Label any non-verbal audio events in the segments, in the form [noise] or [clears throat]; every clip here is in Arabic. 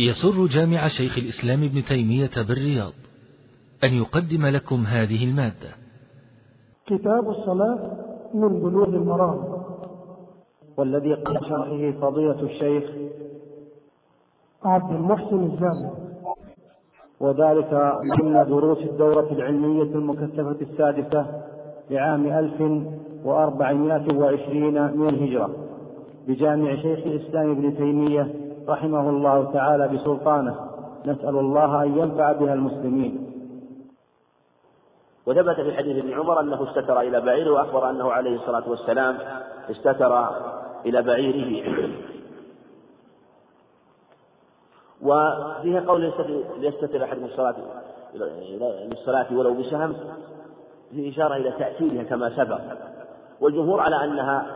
يسر جامع شيخ الإسلام ابن تيمية بالرياض أن يقدم لكم هذه المادة. كتاب الصلاة من بلوغ المرام. والذي قد شرحه فضيلة الشيخ عبد المحسن الجامع. وذلك ضمن دروس الدورة العلمية المكثفة السادسة لعام 1420 من الهجرة بجامع شيخ الإسلام ابن تيمية رحمه الله تعالى بسلطانه. نسأل الله أن ينفع بها المسلمين. وثبت في حديث ابن عمر أنه استتر إلى بعيره وأخبر أنه عليه الصلاة والسلام استتر إلى بعيره. وفيها قول ليستتر أحد الصلاة للصلاة ولو بسهم في إشارة إلى تأكيدها كما سبق. والجمهور على أنها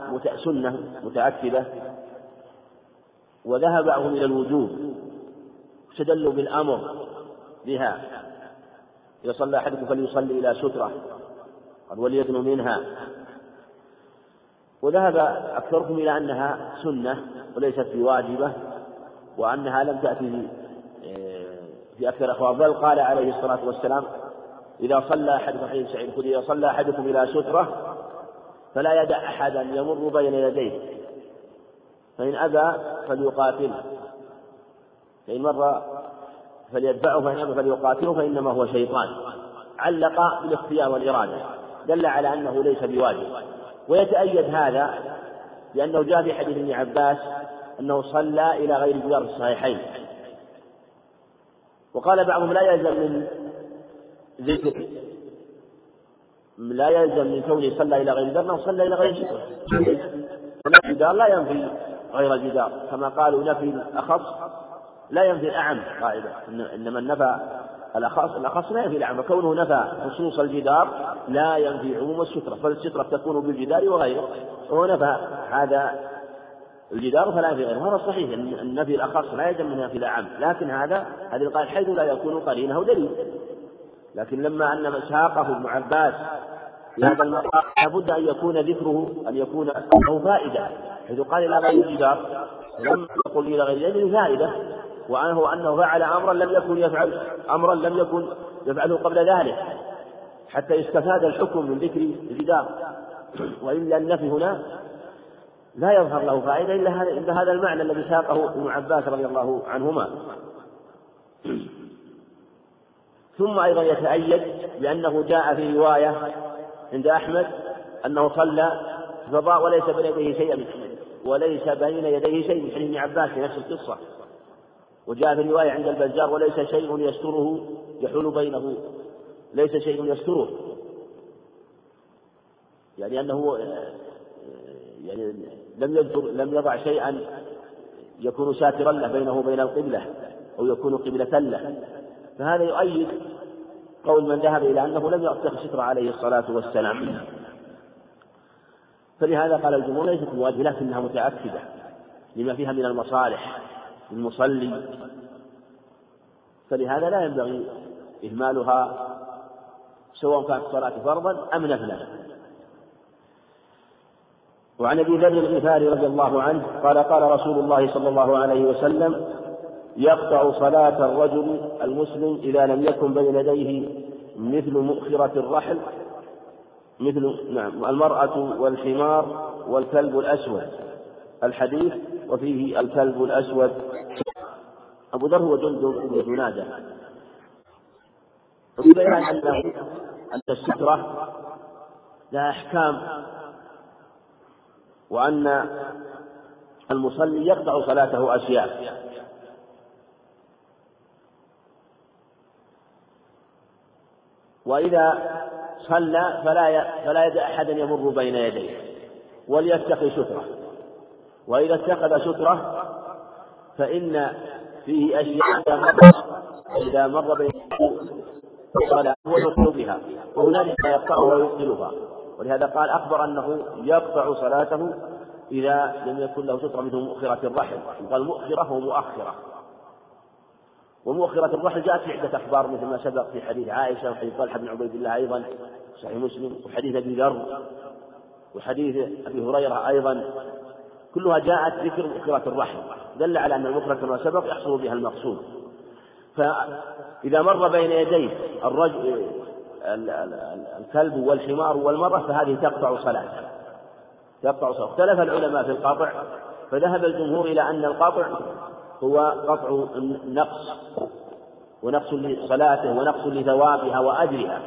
سنة متأكدة. وذهب بعضهم إلى الوجوب استدلوا بالأمر بها. إذا صلى أحدكم فليصلي إلى سترة قد وليدن منها. وذهب أكثرهم إلى أنها سنة وليست بواجبة وأنها لم تأتي في أكثر أخبار. بل قال عليه الصلاة والسلام إذا صلى أحدكم حديث سعيد إذا صلى أحدكم إلى سترة فلا يدع أحدا يمر بين يديه. فإن أبى فليقاتله. فإن مر فليتبعه فإن أبى فليقاتله فإنما هو شيطان. علق بالاختيار والإرادة. دل على أنه ليس بواجب. ويتأيد هذا لأنه جاء في حديث ابن عباس أنه صلى إلى غير جدار الصحيحين. وقال بعضهم لا يلزم من ذكر. لا يلزم من كونه صلى إلى غير جدار أنه صلى إلى غير جدار لا ينفي. غير الجدار كما قالوا نفي الأخص لا ينفي الأعم قاعدة. إنما النفى الأخص الأخص لا ينفي الأعم. فكونه نفى خصوص الجدار لا ينفي عموم السترة. فالسترة تكون بالجدار وغيره. وهو نفى هذا الجدار فلا ينفي غيره. هذا صحيح. النفي الأخص لا يلزم من نفي الأعم. لكن هذا هذه القاعدة حيث لا يكون قرينه دليل. لكن لما أن ساقه ابن عباس في هذا المقام لابد أن يكون ذكره أن يكون له فائدة حيث قال إلى غير الجدار لم يقل إلى غير ذلك فائدة وعنه أنه فعل أمرا لم يكن يفعل أمرا لم يكن يفعله قبل ذلك. حتى يستفاد الحكم من ذكر الجدار. وإلا النفي هنا لا يظهر له فائدة إلا هذا إلا هذا المعنى الذي ساقه ابن عباس رضي الله عنهما. ثم أيضا يتأيد بأنه جاء في رواية عند أحمد أنه صلى في الفضاء وليس بين يديه شيء من وليس بين يديه شيء من حديث ابن عباس في نفس القصة. وجاء في رواية عند البزار وليس شيء يستره يحول بينه. ليس شيء يستره. يعني أنه يعني لم يذكر لم يضع شيئا يكون ساترا له بينه وبين القبلة أو يكون قبلة له. فهذا يؤيد قول من ذهب إلى أنه لم يعتق ستر عليه الصلاة والسلام. فلهذا قال الجمهور ليست بواجبة لكنها متأكدة لما فيها من المصالح للمصلي فلهذا لا ينبغي إهمالها سواء كانت الصلاة فرضا أم نفلا. وعن أبي ذر الغفاري رضي الله عنه قال قال رسول الله صلى الله عليه وسلم يقطع صلاة الرجل المسلم إذا لم يكن بين يديه مثل مؤخرة الرحل مثل نعم المرأة والحمار والكلب الأسود. الحديث وفيه الكلب الأسود. أبو ذر هو جند بن جنادة. وبين أن أن السترة لها أحكام وأن المصلي يقطع صلاته أشياء. وإذا صلى فلا فلا يدع أحدا يمر بين يديه وليتقي سترة. وإذا اتخذ سترة فإن فيه أشياء إذا مر إذا مر بين هو يدخل بها وهنالك يقطعها ويبطلها. ولهذا قال أخبر أنه يقطع صلاته إذا لم يكن له سترة مثل مؤخرة الرحل قال مؤخرة ومؤخرة. ومؤخرة الرحل جاءت في عدة أخبار مثل ما سبق في حديث عائشة وحديث طلحة بن عبيد الله أيضا صحيح مسلم وحديث أبي ذر وحديث أبي هريرة أيضا. كلها جاءت ذكر مؤخرة الرحل دل على أن المفرد كما سبق يحصل بها المقصود. فإذا مر بين يديه الرجل الكلب والحمار والمرأة فهذه تقطع صلاته تقطع صلاته اختلف العلماء في القطع فذهب الجمهور إلى أن القطع هو قطع نقص ونقص لصلاته ونقص لثوابها وأجرها.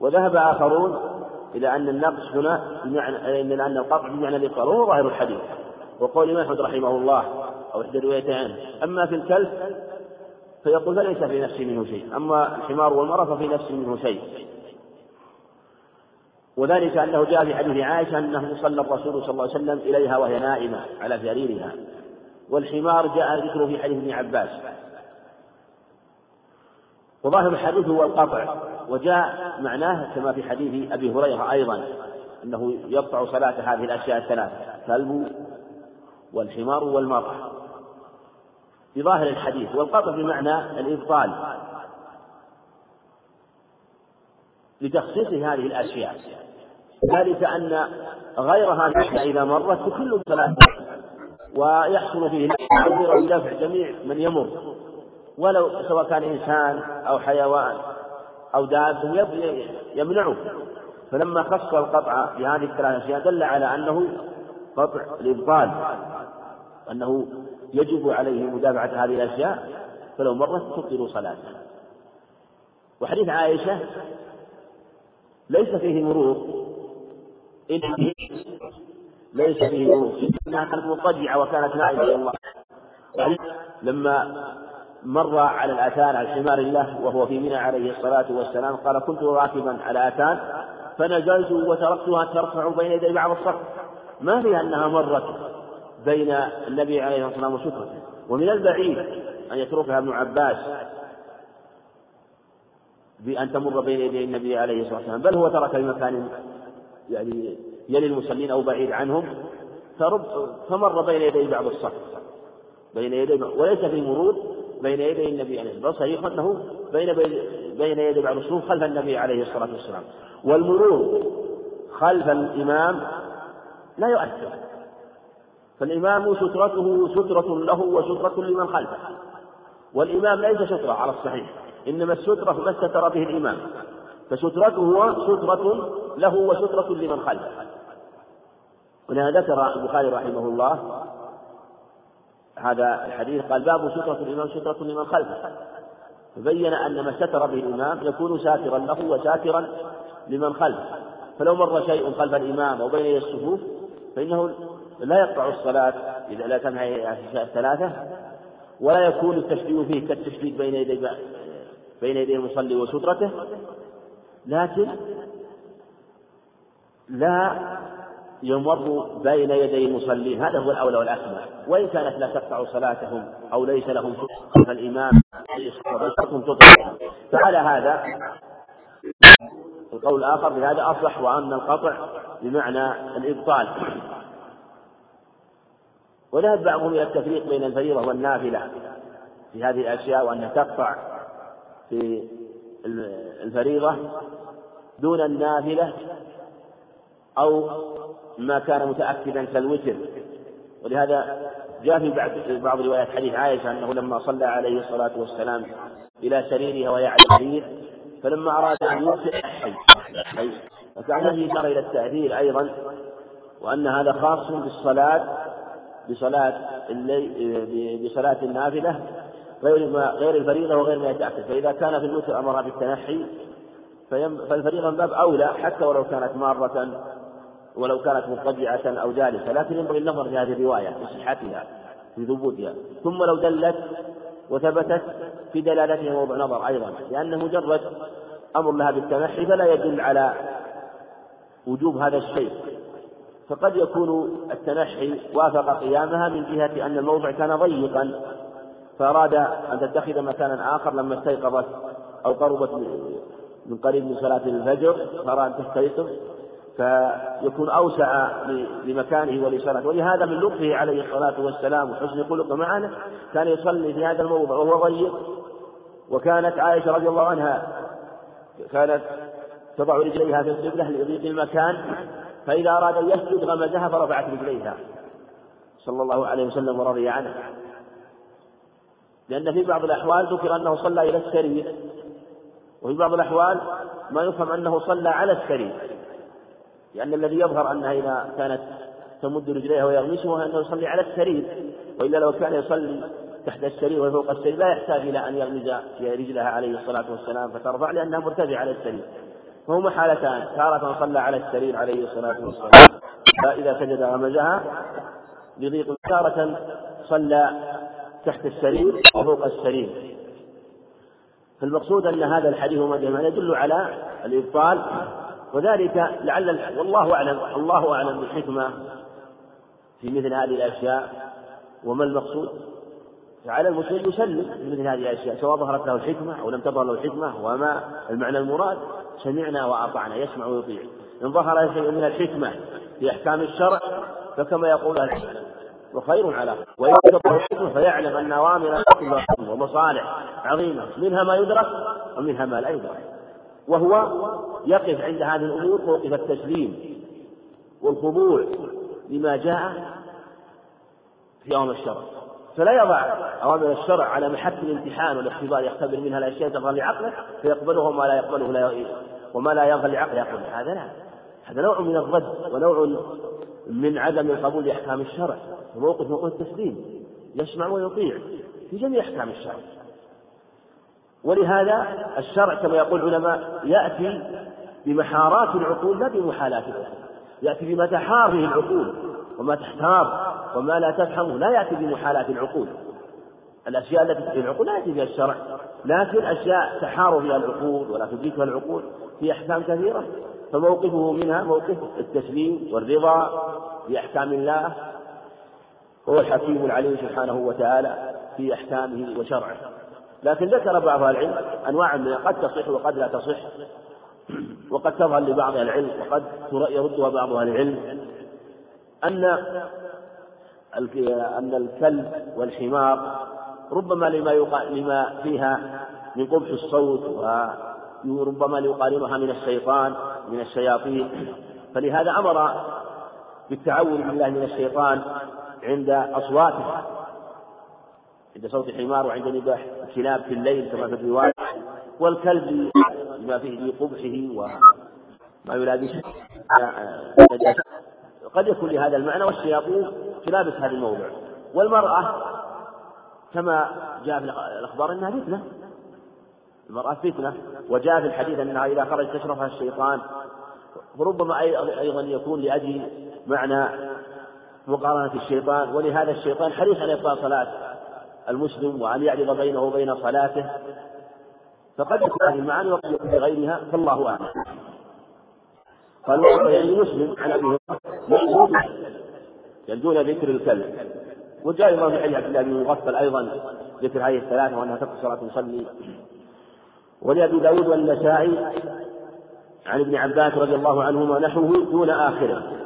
وذهب آخرون إلى أن النقص هنا بمعنى إلى أن القطع بمعنى الإبطال وهو ظاهر الحديث. وقول الإمام أحمد رحمه الله أو إحدى الروايتين عنه أما في الكلب فيقول فليس في نفسي منه شيء أما الحمار والمرأة ففي نفسي منه شيء. وذلك أنه جاء في حديث عائشة أنه صلى الرسول صلى الله عليه وسلم إليها وهي نائمة على سريرها والحمار جاء ذكره في حديث ابن عباس. وظاهر الحديث هو القطع وجاء معناه كما في حديث أبي هريرة أيضا أنه يقطع صلاة هذه الأشياء الثلاثة الكلب والحمار والمرأة. بظاهر الحديث والقطع بمعنى الإبطال. لتخصيص هذه الأشياء. ذلك أن غير هذه الأشياء إذا مرت تكل الصلاة ويحصل فيه. بدفع جميع من يمر. ولو سواء كان إنسان أو حيوان أو دابة يمنعه. فلما خص القطع بهذه الثلاث أشياء دل على أنه قطع الإبطال أنه يجب عليه مدافعة هذه الأشياء. فلو مرت تبطل صلاته. وحديث عائشة ليس فيه مرور. ليس فيه مرور إنها كانت مضطجعة وكانت نائمة الله. لما مر على الآتان على حمار الله وهو في منى عليه الصلاة والسلام قال كنت راكبا على آتان فنزلت وتركتها ترفع بين يدي بعض الصف ما في أنها مرت بين النبي عليه الصلاة والسلام وشكرته ومن البعيد أن يتركها ابن عباس بأن تمر بين يدي النبي عليه الصلاة والسلام. بل هو ترك بمكان يعني يلي المصلين أو بعيد عنهم فمر بين يدي بعض الصف بين يدي وليس في مرور بين يدي النبي عليه الصلاة والسلام. صحيح أنه بين بين يدي بعض الصفوف خلف النبي عليه الصلاة والسلام. والمرور خلف الإمام لا يؤثر. فالإمام سترته سترة له وسترة لمن خلفه. والإمام ليس سترة على الصحيح إنما السترة ما استتر به الإمام. فسترته سترة له وسترة لمن خلفه. هنا ذكر البخاري رحمه الله هذا الحديث قال باب سترة الإمام سترة لمن خلفه. فبين أن ما ستر به الإمام يكون ساترا له وساترا لمن خلفه. فلو مر شيء خلف الإمام أو بين الصفوف فإنه لا يقطع الصلاة إذا لا تنهى الثلاثة ولا يكون التشبيه فيه كالتشبيه بين يدي بين يدي المصلي وسترته لكن لا يمر بين يدي المصلين هذا هو الأولى والأكمل. وإن كانت لا تقطع صلاتهم أو ليس لهم خلف الإمام فعلى هذا القول الآخر بهذا أصح وأن القطع بمعنى الإبطال. وذهب بعضهم إلى التفريق بين الفريضة والنافلة في هذه الأشياء وأنها تقطع في الفريضة. دون النافلة أو ما كان متأكدا كالوتر. ولهذا جاء في بعض روايات حديث عائشة أنه لما صلى عليه الصلاة والسلام إلى سريرها وهي على السرير فلما أراد أن يوتر حي. فكان فيه إشارة إلى التأثير أيضا وأن هذا خاص بالصلاة بصلاة الليل بصلاة النافلة غير ما غير الفريضة وغير ما يتأكد فإذا كان في الوتر أمرها بالتنحي فالفريضة من باب أولى حتى ولو كانت مارة ولو كانت مضطجعة أو جالسة لكن ينبغي النظر في هذه الرواية في صحتها في ثبوتها ثم لو دلت وثبتت في دلالتها موضع نظر أيضا لأن مجرد أمر لها بالتنحي فلا يدل على وجوب هذا الشيء. فقد يكون التنحي وافق قيامها من جهة أن الموضع كان ضيقا فأراد أن تتخذ مكانا آخر لما استيقظت أو قربت من قريب من صلاة الفجر فأراد أن تستيقظ فيكون أوسع لمكانه ولصلاته. ولهذا من لطفه عليه الصلاة والسلام وحسن خلقه معنا كان يصلي في هذا الموضع وهو ضيق وكانت عائشة رضي الله عنها كانت تضع رجليها في القبلة لضيق المكان فإذا أراد أن يسجد غمزها فرفعت رجليها. صلى الله عليه وسلم ورضي عنه. لأن في بعض الأحوال ذكر أنه صلى إلى السرير. وفي بعض الأحوال ما يفهم أنه صلى على السرير لأن الذي يظهر أنها إذا كانت تمد رجليها ويغمسها أنه يصلي على السرير وإلا لو كان يصلي تحت السرير وفوق السرير لا يحتاج إلى أن يغمز رجلها عليه الصلاة والسلام فترفع لأنها مرتفعة على السرير. فهما حالتان تارة صلى على السرير عليه الصلاة والسلام فإذا سجد غمزها بضيق تارة صلى تحت السرير وفوق السرير. فالمقصود أن هذا الحديث وما يدل على الإبطال وذلك لعل والله أعلم الله أعلم بالحكمة في مثل هذه الأشياء وما المقصود؟ فعلى المسلم يسلم في مثل هذه الأشياء سواء ظهرت له الحكمة أو لم تظهر له الحكمة وما المعنى المراد؟ سمعنا وأطعنا يسمع ويطيع. إن ظهر شيء من الحكمة في أحكام الشرع فكما يقول وخير على وإن تظهر الحكمة فيعلم أن أوامر ومصالح عظيمة. منها ما يدرك ومنها ما لا يدرك. وهو يقف عند هذه الأمور موقف التسليم والخضوع لما جاء في أوامر الشرع. فلا يضع أوامر الشرع على محك الامتحان والاختبار يختبر منها الأشياء تظهر لعقله فيقبله وما لا يقبله لا وما لا يظهر لعقله يقول هذا لا. هذا نوع من الرد ونوع من عدم القبول لأحكام الشرع. وموقف موقف التسليم يسمع ويطيع في جميع أحكام الشرع. ولهذا الشرع كما يقول العلماء يأتي بمحارات العقول لا بمحالات العقول يأتي بما تحار به العقول وما تحتار وما لا تفهم لا يأتي بمحالات العقول. الأشياء التي تأتي العقول لا يأتي بها الشرع لكن أشياء تحار فيها العقول ولا تدركها العقول في أحكام كثيرة. فموقفه منها موقف التسليم والرضا بأحكام الله هو الحكيم العليم سبحانه وتعالى في أحكامه وشرعه. لكن ذكر بعض العلم أنواع من قد تصح وقد لا تصح وقد تظهر لبعض العلم وقد يردها بعض أهل العلم أن أن الكلب والحمار ربما لما لما فيها من قبح الصوت وربما ليقارنها من الشيطان من الشياطين. فلهذا أمر بالتعوذ بالله من الشيطان عند أصواتها. عند صوت الحمار وعند نباح الكلاب في الليل كما في الرواية. والكلب بما فيه قبحه وما يلابسه. قد يكون لهذا المعنى والشياطين تلابس هذا الموضع. والمرأة كما جاء في الأخبار أنها فتنة. المرأة فتنة. وجاء في الحديث أنها إذا خرجت تشرفها الشيطان. وربما أيضا يكون لأجل معنى مقارنة الشيطان ولهذا الشيطان حريص على إبطال صلاة المسلم وأن يعرض بينه وبين صلاته. فقد يكون هذه المعاني وقد يكون بغيرها فالله أعلم. قال يعني مسلم عن أبي هريرة يلدون ذكر الكلب. وجاء أيضا في حديث عبد الله بن مغفل أيضا ذكر هذه الثلاثة وأنها تقصر صلاة المصلي. ولأبي داود والنسائي عن ابن عباس رضي الله عنهما نحوه دون آخره.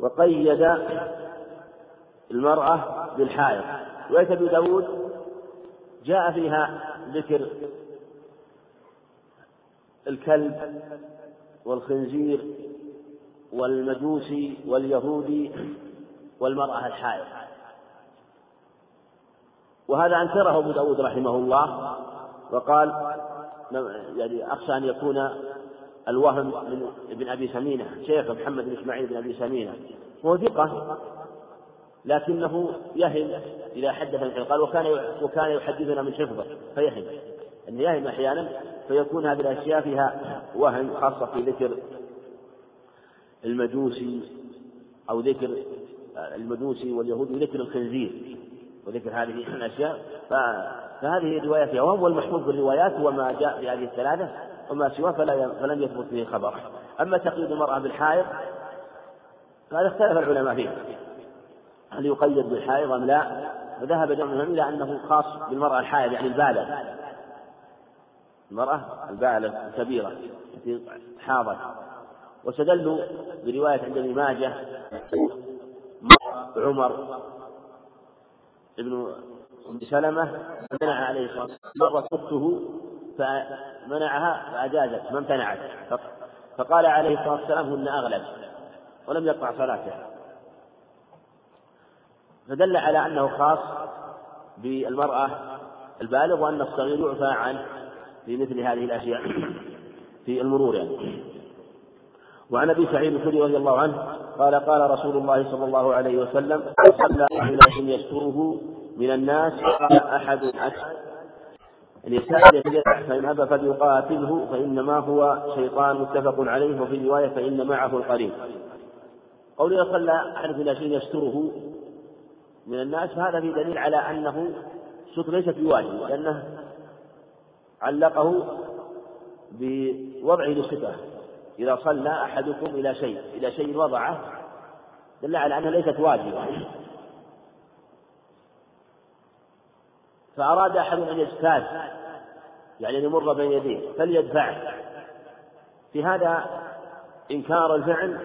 وقيد المرأة بالحائط رواية أبي داود جاء فيها ذكر الكلب والخنزير والمجوسي واليهودي والمرأة الحائض. وهذا أنكره أبو داود رحمه الله وقال يعني أخشى أن يكون الوهم من ابن أبي سمينة شيخ محمد بن إسماعيل بن أبي سمينة. وهو ثقة لكنه يهم إذا حدث من قال وكان وكان يحدثنا من حفظه. فيهم. أن يهم أحيانا فيكون هذه الأشياء فيها وهم خاصة في ذكر المجوسي أو ذكر المجوسي واليهود وذكر الخنزير وذكر هذه الأشياء. فهذه الرواية فيها. وهم والمحفوظ بالروايات هو ما جاء في هذه الثلاثة. وما سواه فلا فلم يثبت به خبر أما تقييد المرأة بالحائض فهذا اختلف العلماء فيه. هل يقيد بالحائض أم لا؟ وذهب جمع إلى أنه خاص بالمرأة الحائض يعني البالغ. المرأة البالغ الكبيرة التي حاضت. واستدلوا برواية عند ابن ماجه عمر ابن سلمة منع عليه الصلاة والسلام مرت أخته فمنعها فأجازت ما امتنعت. فقال عليه الصلاة والسلام هن أغلب. ولم يقطع صلاته. فدل على أنه خاص بالمرأة البالغ وأن الصغير يعفى عنه في مثل هذه الأشياء [clears throat] في المرور. يعني. وعن أبي سعيد الخدري رضي الله عنه قال قال رسول الله صلى الله عليه وسلم صلى إلى يستره من الناس قال أحد ليستأذن فإن أبى فليقاتله فإنما هو شيطان متفق عليه وفي رواية فإن معه القرين قوله صلى أحد إلى شيء يستره. من الناس فهذا في دليل على أنه ستر ليست بواجب لأنه علقه بوضعه للسترة إذا صلى أحدكم إلى شيء إلى شيء وضعه دل على أنها ليست واجبة. فأراد أحد أن يجتاز يعني أن يمر بين يديه فليدفعه في هذا إنكار الفعل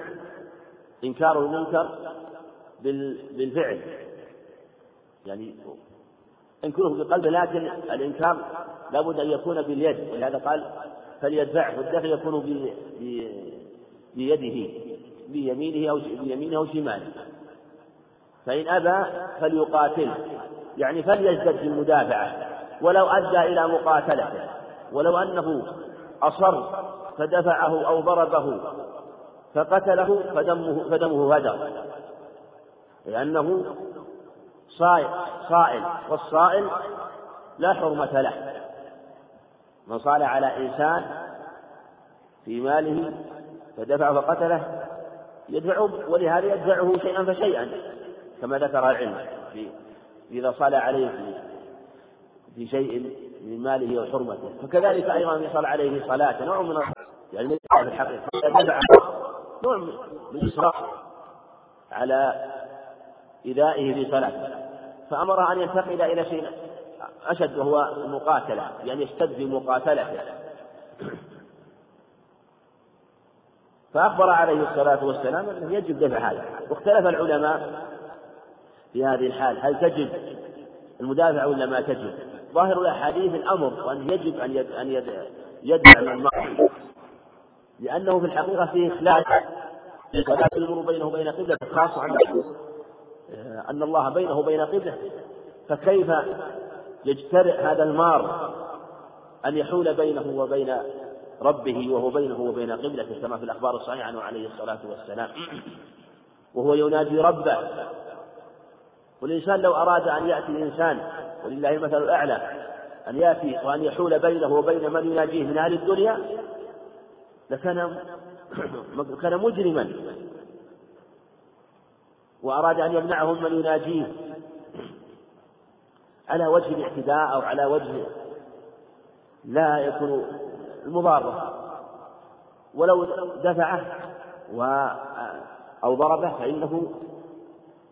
إنكار المنكر بالفعل. يعني انكره بقلبه لكن الإنكار لابد أن يكون باليد. ولهذا قال فليدفعه والدفع يكون بيده بيمينه أو بيمينه أو شماله. فإن أبى فليقاتله يعني فليزدد بالمدافعة ولو أدى إلى مقاتلته ولو أنه أصر فدفعه أو ضربه فقتله فدمه فدمه هدر لأنه صائل صائل والصائل لا حرمة له. من صال على إنسان في ماله فدفعه فقتله يدفعه ولهذا يدفعه شيئا فشيئا كما ذكر العلم في إذا صلى عليه في, شيء من ماله وحرمته. فكذلك أيضا صلى عليه صلاة نوع من يعني في الحقيقة. دفع نوع من الإسراف على إيذائه في صلاته. فأمر أن ينتقل إلى شيء أشد وهو المقاتلة يعني يشتد في مقاتلته. فأخبر عليه الصلاة والسلام أنه يجب دفع هذا. واختلف العلماء في هذه الحال هل تجب المدافع ولا ما تجب؟ ظاهر الأحاديث الأمر وأن يجب أن يد أن يد يدفع من المرء. لأنه في الحقيقة فيه إخلاص ولا يمر بينه وبين قبلة خاصة عن أن الله بينه وبين قبلة. فكيف يجترئ هذا المار أن يحول بينه وبين ربه وهو بينه وبين قبلته كما في الأخبار الصحيحة عنه عليه الصلاة والسلام؟ [clears throat] وهو ينادي ربه. والإنسان لو أراد أن يأتي الإنسان ولله المثل الأعلى أن يأتي وأن يحول بينه وبين من يناجيه من أهل الدنيا لكان [clears throat] كان مجرما. وأراد أن يمنعهم من يناجيه. على وجه الاعتداء أو على وجه لا يكون المضارة ولو دفعه و أو ضربه فإنه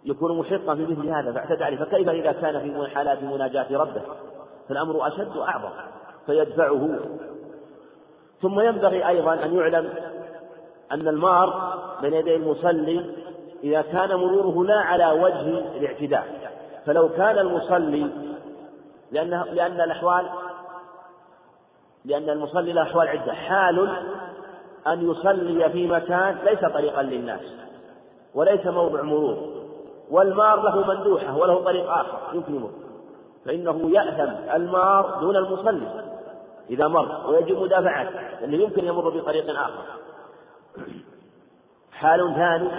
يكون محقا في مثل هذا فاعتدى عليه فكيف إذا كان في حالات مناجاة ربه؟ فالأمر أشد وأعظم فيدفعه. ثم ينبغي أيضا أن يعلم أن المار بين يدي المصلي إذا كان مروره لا على وجه الاعتداء. فلو كان المصلي لأن لأن الأحوال لأن المصلي له أحوال عدة. حال أن يصلي في مكان ليس طريقا للناس وليس موضع مرور. والمار له مندوحة وله طريق آخر يمر فإنه يأثم المار دون المصلي إذا مر ويجب مدافعته لأنه يمكن يمر بطريق آخر. حال ثاني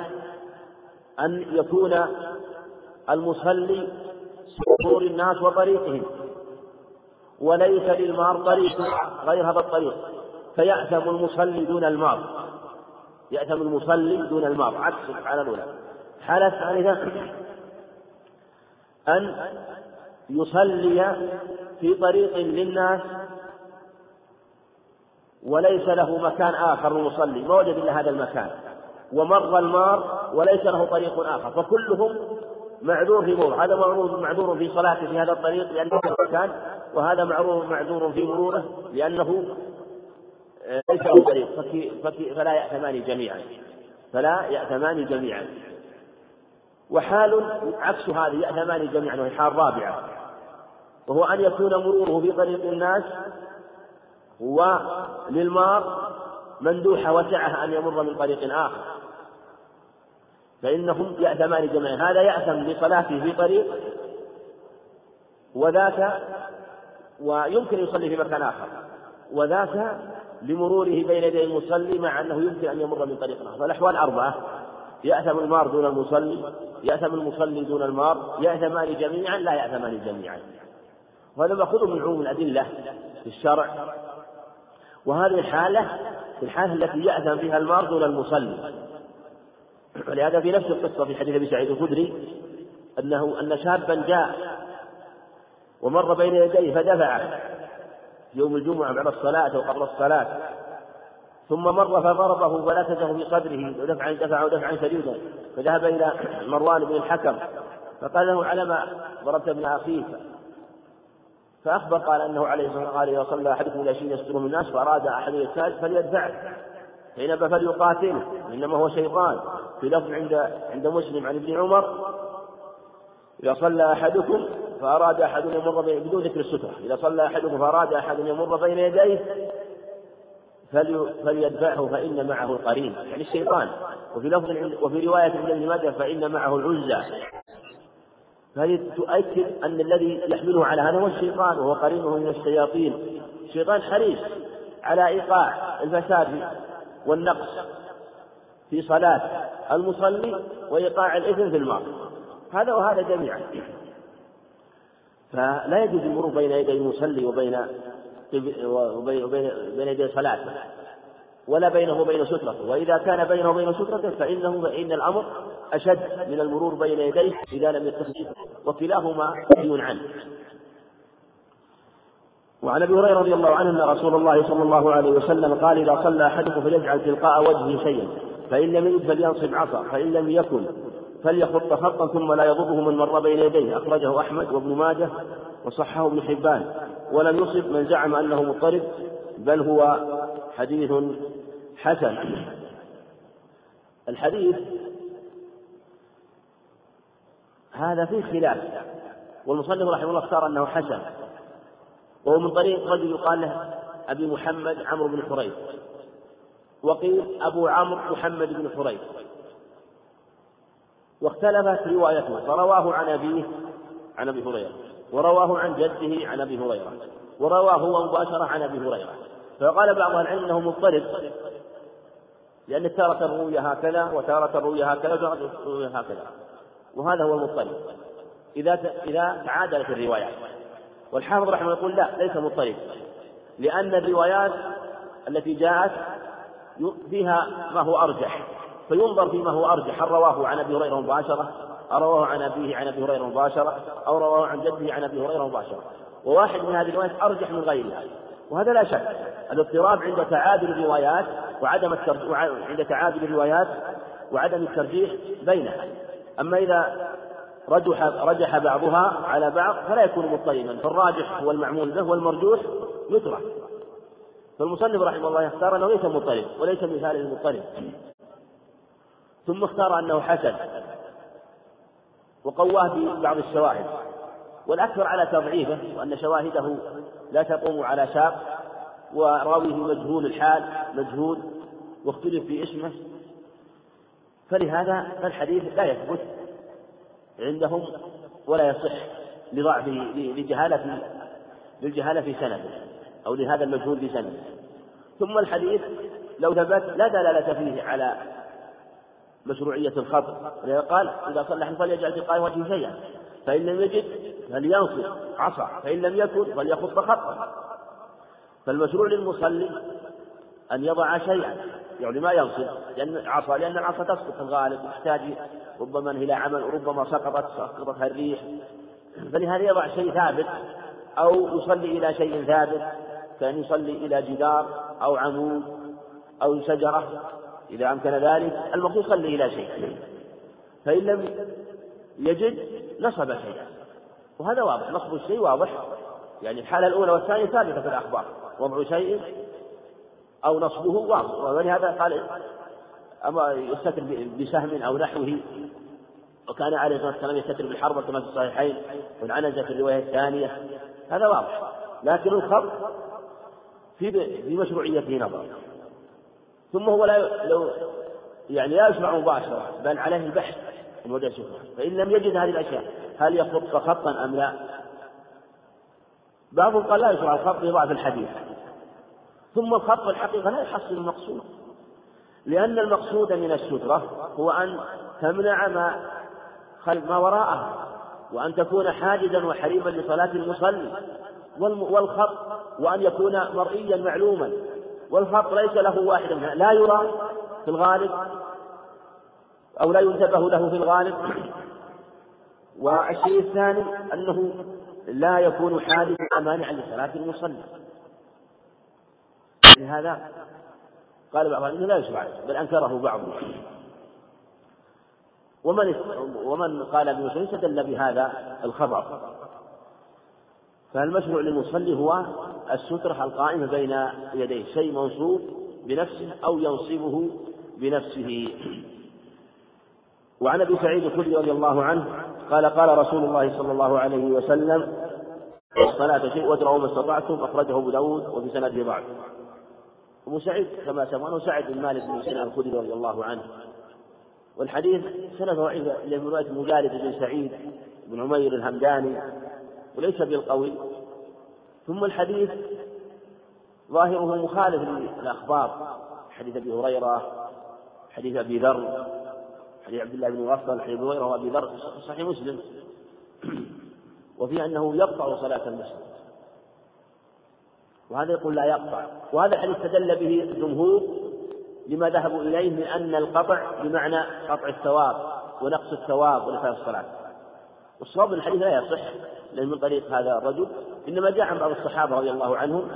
أن يكون المصلي مرور الناس وطريقهم. وليس للمار طريق غير هذا الطريق. فيأثم المصلي دون المار. يأثم المصلي دون المار. عكس الحالة الأولى. الحالة الثالثة أن يصلي في طريق للناس وليس له مكان آخر للمصلي ما وجد إلا هذا المكان. ومر المار وليس له طريق آخر فكلهم معذور في مرور هذا معذور معذور في صلاته في هذا الطريق لأنه مكان وهذا معذور معذور في مروره لأنه آه، ليس له طريق فلا يأثمان جميعا. فلا يأثمان جميعا. وحال عكس هذه يأثمان جميعا وهي حال رابعة. وهو أن يكون مروره في طريق الناس وللمار مندوحة وسعة أن يمر من طريق آخر. فإنهم يأثمان جميعا. هذا يأثم لصلاته في طريق وذاك ويمكن يصلي في مكان آخر. وذاك لمروره بين يدي المصلي مع أنه يمكن أن يمر من طريق آخر. فالأحوال أربعة. يأثم المار دون المصلي يأثم المصلي دون المار يأثمان جميعا لا يأثمان جميعا. وهذا مأخوذ من عموم الأدلة في الشرع. وهذه الحالة الحالة التي يأثم فيها المار دون المصلي. ولهذا في نفس القصة في حديث أبي سعيد الخدري أنه أن شابا جاء ومر بين يديه فدفعه يوم الجمعة بعد الصلاة أو قبل الصلاة. ثم مر فضربه فلتته في صدره ودفعا دفعه دفعا شديدا. فذهب إلى مروان بن الحكم فقال له على ما ضربت ابن أخيك فأخبر قال أنه عليه الصلاة والسلام قال إذا صلى أحدكم إلى شيء يستره الناس فأراد أحد يجتهد فليدفعه. فإن أبى فليقاتله. إنما هو شيطان. في لفظ عند عند مسلم عن ابن عمر. إذا صلى أحدكم فأراد أحد أن يمر بدون ذكر السترة. إذا صلى أحدكم فأراد أحد أن يمر بين يديه فليدفعه فإن معه القرين يعني الشيطان. وفي لفظ وفي رواية ابن ابن ماجه فإن معه العزى. فهذه تؤكد أن الذي يحمله على هذا هو الشيطان وهو قرينه من الشياطين. الشيطان حريص على إيقاع الفساد والنقص في صلاة المصلي وإيقاع الإثم في المرء. هذا وهذا جميعا. فلا يجوز المرور بين يدي المصلي وبين وبين بين يدي صلاته ولا بينه وبين سترته. وإذا كان بينه وبين سترته فإنه فإن الأمر أشد من المرور بين يديه إذا لم يتخذ وكلاهما نهي عنه. وعن أبي هريرة رضي الله عنه أن رسول الله صلى الله عليه وسلم قال إذا صلى أحدكم فليجعل تلقاء وجهه شيئا فإن لم يجد فلينصب عصا فإن لم يكن فليخط خطا ثم لا يضره من مر بين يديه. أخرجه أحمد وابن ماجه وصححه ابن حبان. ولم يصب من زعم أنه مضطرب بل هو حديث حسن. الحديث هذا فيه خلاف. والمصنف رحمه الله اختار أنه حسن. وهو من طريق رجل يقال له أبي محمد عمرو بن حريث. وقيل أبو عمرو محمد بن حريث. واختلفت روايته فرواه عن أبيه عن أبي هريرة. ورواه عن جده عن أبي هريرة ورواه هو مباشره عن أبي هريرة. فقال بعض العلم إنه مضطرب لأن تارة الرؤيا هكذا وتارة الرؤيا هكذا وتارة الرؤيا هكذا. وهذا هو المضطرب. إذا إذا تعادلت الروايات. والحافظ رحمه الله يقول لا ليس مضطرب. لأن الروايات التي جاءت فيها ما هو أرجح. فينظر فيما هو أرجح. هل رواه عن أبي هريرة مباشرة؟ أو رواه عن أبيه عن أبي هريرة مباشرة أو رواه عن جده عن أبي هريرة مباشرة. وواحد من هذه الروايات أرجح من غيرها وهذا لا شك. الاضطراب عند تعادل الروايات وعدم الترجيح عند تعادل الروايات وعدم الترجيح بينها. أما إذا رجح رجح بعضها على بعض فلا يكون مضطربا. فالراجح هو المعمول به والمرجوح يترك. فالمصنف رحمه الله يختار أنه ليس مضطرب وليس مثال المضطرب ثم اختار أنه حسن وقواه ببعض الشواهد. والأكثر على تضعيفه وأن شواهده لا تقوم على شاق وراويه مجهول الحال مجهول واختلف في اسمه. فلهذا فالحديث لا يثبت عندهم ولا يصح لضعف لجهالة للجهالة في سنده أو لهذا المجهول في سنده. ثم الحديث لو ثبت لا دلالة فيه على مشروعية ولذا قال إذا صلى أحد فليجعل في قائم وجهه شيئا. فإن لم يجد فلينصب عصا فإن لم يكن فليخط خطأ. فالمشروع للمصلي أن يضع شيئا يعني ما ينصب لأن عصا لأن العصا تسقط في الغالب تحتاج ربما إلى عمل وربما سقطت سقطتها الريح. فلهذا يضع شيء ثابت أو يصلي إلى شيء ثابت. كأن يصلي إلى جدار أو عمود أو شجرة. إذا أمكن ذلك المقصود يصلي إلى شيء. فإن لم يجد نصب شيئا. وهذا واضح نصب الشيء واضح. يعني الحالة الأولى والثانية ثابتة في الأخبار. وضع شيء أو نصبه واضح. ولهذا قال أما يستتر بسهم أو نحوه. وكان عليه الصلاة والسلام يستتر بالحرب كما في الصحيحين. والعنزة في الرواية الثانية. هذا واضح. لكن الخط في في مشروعيته نظر. ثم هو لا لو يعني لا يشرع مباشرة بل عليه البحث إن وجد شبهة فإن لم يجد هذه الأشياء هل يخط خطا أم لا؟ بعضهم قال لا يشرع الخط لضعف الحديث. ثم الخط في الحقيقة لا يحصل المقصود. لأن المقصود من السترة هو أن تمنع ما خلف ما وراءها وأن تكون حاجزا وحريما لصلاة المصلي والخط وأن يكون مرئيا معلوما. والخط ليس له واحد منها لا يرى في الغالب أو لا ينتبه له في الغالب. والشيء الثاني أنه لا يكون حادثا مانعا لصلاة المصلي. لهذا قال بعض العلماء لا يشرع بل أنكره بعضهم. ومن ومن قال بمشروع استدل بهذا الخبر. فالمشروع للمصلي هو السترة القائمة بين يديه شيء منصوب بنفسه أو ينصبه بنفسه. وعن أبي سعيد الخدري رضي الله عنه قال قال رسول الله صلى الله عليه وسلم الصلاة شيء وادروا ما استطعتم أخرجه أبو داود وفي سنده ضعف أبو سعيد كما سمعنا سعد بن مالك بن سنة الخدري رضي الله عنه. والحديث سنة ضعيفة من رواية مجالد بن سعيد بن عمير الهمداني. وليس بالقوي. ثم الحديث ظاهره مخالف للأخبار. حديث أبي هريرة حديث أبي ذر حديث عبد الله بن مغفل حديث أبي هريرة وأبي ذر. صحيح مسلم. [clears throat] وفي أنه يقطع صلاة المسجد. وهذا يقول لا يقطع. وهذا الحديث استدل به الجمهور لما ذهبوا إليه من أن القطع بمعنى قطع الثواب ونقص الثواب ونفاذ الصلاة. والصواب الحديث لا يصح. من طريق هذا الرجل إنما جاء عن بعض الصحابة رضي الله عنهم